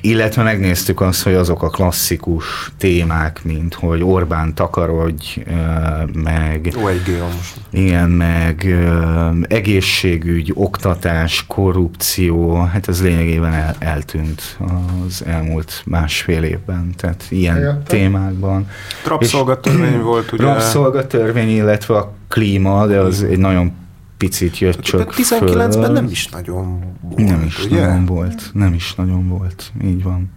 Illetve megnéztük azt, hogy azok a klasszikus témák, mint hogy Orbán takarodj, meg Ó, egy GA most. igen, meg egészségügy, oktatás, korrupció, hát ez lényegében el, eltűnt az elmúlt másfél évben, tehát ilyen Helyette? témákban. Rabszolgatörvény <clears throat> volt, ugye? Rabszolgatörvény, illetve a klíma, de az egy nagyon picit jött De csak 19-ben föl. nem is nagyon volt, Nem is ugye? nagyon volt, nem is nagyon volt, így van.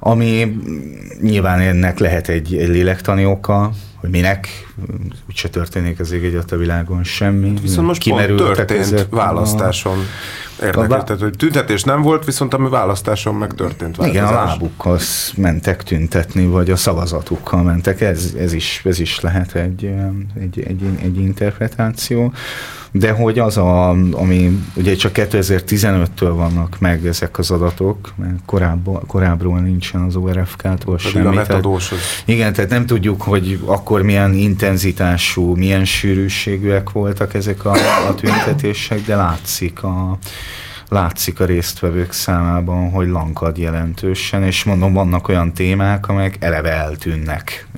Ami nyilván ennek lehet egy, egy lélektani oka, hogy minek, úgyse történik az ég egyet a világon semmi. Viszont most pont Kimerültek történt ezek választáson. A Érdekes, tehát hogy tüntetés nem volt, viszont ami választáson meg történt változás. Igen, a lábukkal mentek tüntetni, vagy a szavazatukkal mentek, ez, ez, is, ez is lehet egy, egy, egy, egy interpretáció. De hogy az, a, ami ugye csak 2015-től vannak meg ezek az adatok, mert korábban, korábbról nincsen az ORFK-tól semmi. a tehát- metadós igen, tehát nem tudjuk, hogy akkor milyen intenzitású, milyen sűrűségűek voltak ezek a, a tüntetések, de látszik a, látszik a résztvevők számában, hogy lankad jelentősen, és mondom, vannak olyan témák, amelyek eleve eltűnnek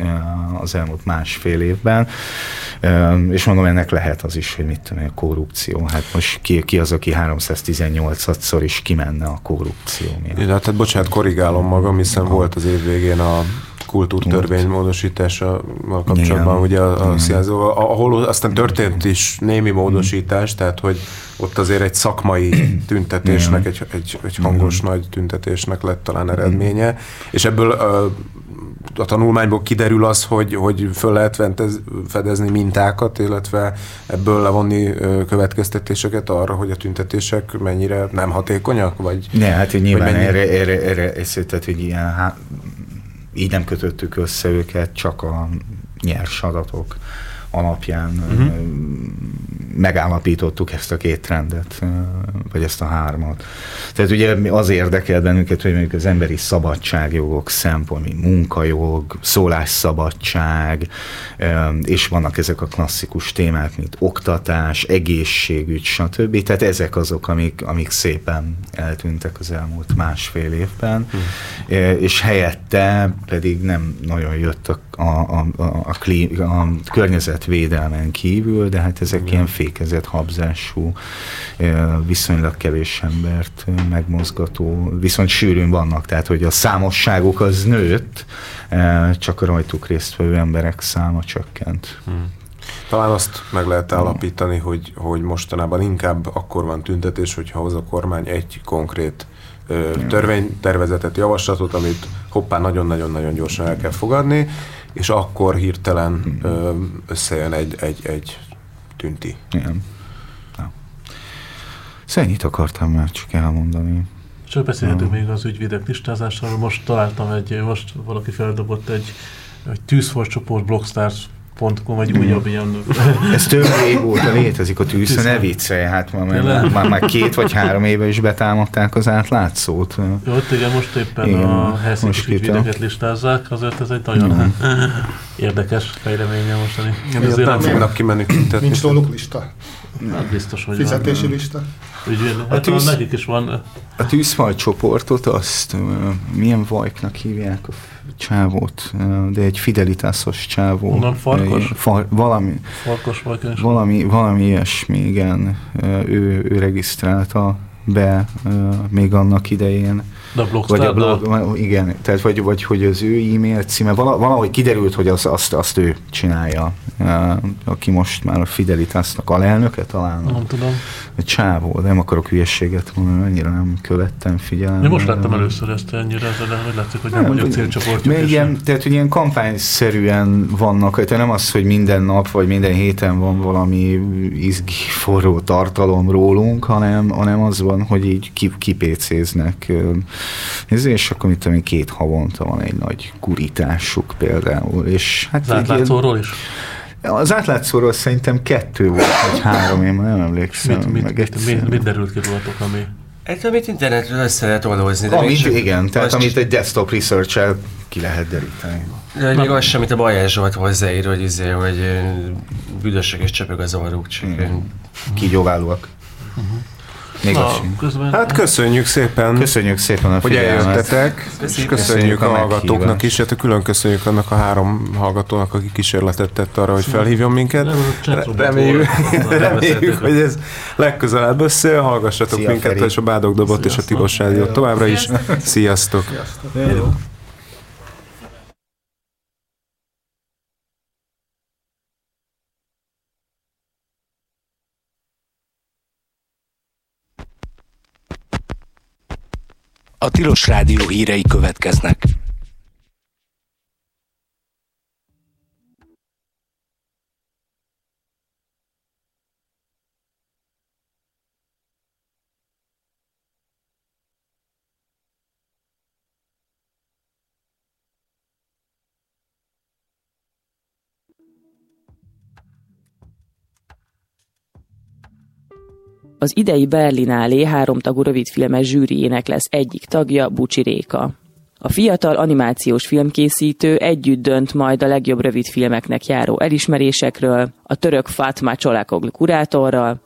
az elmúlt másfél évben, és mondom, ennek lehet az is, hogy mit tudom, a korrupció. Hát most ki, ki az, aki 318-szor is kimenne a korrupció miatt? Ja, tehát bocsánat, korrigálom magam, hiszen volt az év végén a kultúrtörvény módosításával kapcsolatban, Igen. ugye a, a színházó, ahol aztán történt is némi módosítás, tehát hogy ott azért egy szakmai tüntetésnek, egy, egy, egy hangos nagy tüntetésnek lett talán eredménye, és ebből ö, a tanulmányból kiderül az, hogy, hogy föl lehet fedezni mintákat, illetve ebből levonni következtetéseket arra, hogy a tüntetések mennyire nem hatékonyak, vagy Ne, hát így nyilván erre, erre, erre ezt, tehát, hogy ilyen, így nem kötöttük össze őket, csak a nyers adatok alapján uh-huh. Megállapítottuk ezt a két trendet, vagy ezt a hármat. Tehát ugye az érdekel bennünket, hogy mondjuk az emberi szabadságjogok szempont, mint munkajog, szólásszabadság, és vannak ezek a klasszikus témák, mint oktatás, egészségügy, stb. Tehát ezek azok, amik, amik szépen eltűntek az elmúlt másfél évben, hmm. és helyette pedig nem nagyon jött a, a, a, a, klí, a környezetvédelmen kívül, de hát ezek ilyen fékezett, habzású, viszonylag kevés embert megmozgató, viszont sűrűn vannak, tehát hogy a számosságuk az nőtt, csak a rajtuk résztvevő emberek száma csökkent. Talán azt meg lehet állapítani, hogy, hogy mostanában inkább akkor van tüntetés, hogyha hoz a kormány egy konkrét törvénytervezetet, javaslatot, amit hoppá nagyon-nagyon-nagyon gyorsan el kell fogadni, és akkor hirtelen ö, összejön egy, egy, egy tünti. Igen. Ja. Szóval ennyit akartam már csak elmondani. Csak beszélhetünk még az ügyvédek listázásáról. Most találtam egy, most valaki feldobott egy, egy tűzforcsoport Blockstars tűz.com, vagy újabb ilyen... Ez több régóta létezik a tűz, ne viccelj, hát már, már, már, már, két vagy három éve is betámadták az átlátszót. Jó, ott igen, most éppen igen, a Helsinki ügyvédeket listázzák, azért ez egy nagyon <laughs> érdekes fejleménye mostani. Azért nem fognak kimenni. Nincs róluk lista? Hát biztos, hogy Fizetési van. lista? Ügyvéd, hát a tűz, nekik is van. A tűzfaj csoportot azt milyen vajknak hívják a csávót, de egy fidelitásos csávó. Onnan farkos? Far, valami, farkos vajk valami, valami ilyesmi, igen. Ő, ő regisztrálta be még annak idején de a vagy a blog, igen, tehát vagy, vagy hogy az ő e-mail címe, valahogy kiderült, hogy az, azt, azt ő csinálja, aki most már a Fidelitasnak alelnöke talán. Nem tudom. A csávó, nem akarok hülyességet mondani, annyira nem követtem, figyelem. Én most láttam először ezt ennyire, ezzel, hogy látszik, hogy nem, nem vagyok célcsoportjuk. Igen, tehát hogy ilyen kampányszerűen vannak, tehát nem az, hogy minden nap vagy minden héten van valami izgi forró tartalom rólunk, hanem, hanem az van, hogy így kipécéznek és akkor mit tudom két havonta van egy nagy gurításuk például. És hát az átlátszóról is? Az átlátszóról szerintem kettő volt, vagy három, én már nem emlékszem. Mit, mit, mit, mit, mit derült ki rólatok, ami... Hát, amit internetről össze lehet oldózni. De amit, igen, tehát amit egy desktop research ki lehet deríteni. De még az sem, amit a Bajás Zsolt hozzáír, hogy, izé, hogy büdösök és csöpög az orruk, csak... Kígyóválóak. Uh-huh. Még Na, közben... Hát köszönjük szépen. Köszönjük szépen a Hogy eljöttetek, és köszönjük a, a hallgatóknak is, hát külön köszönjük annak a három hallgatónak, aki kísérletet tett arra, hogy felhívjon minket. Reméljük, <laughs> reméljük hogy ez legközelebb össze, hallgassatok Szia, minket, Feri. és a Bádog Dobot és a Tilos Rádiót továbbra is. Sziasztok! Sziasztok. A Tilos Rádió hírei következnek. Az idei Berlinálé háromtagú rövidfilmes zsűriének lesz egyik tagja Bucsi Réka. A fiatal animációs filmkészítő együtt dönt majd a legjobb rövidfilmeknek járó elismerésekről, a török Fatma Csolakoglu kurátorral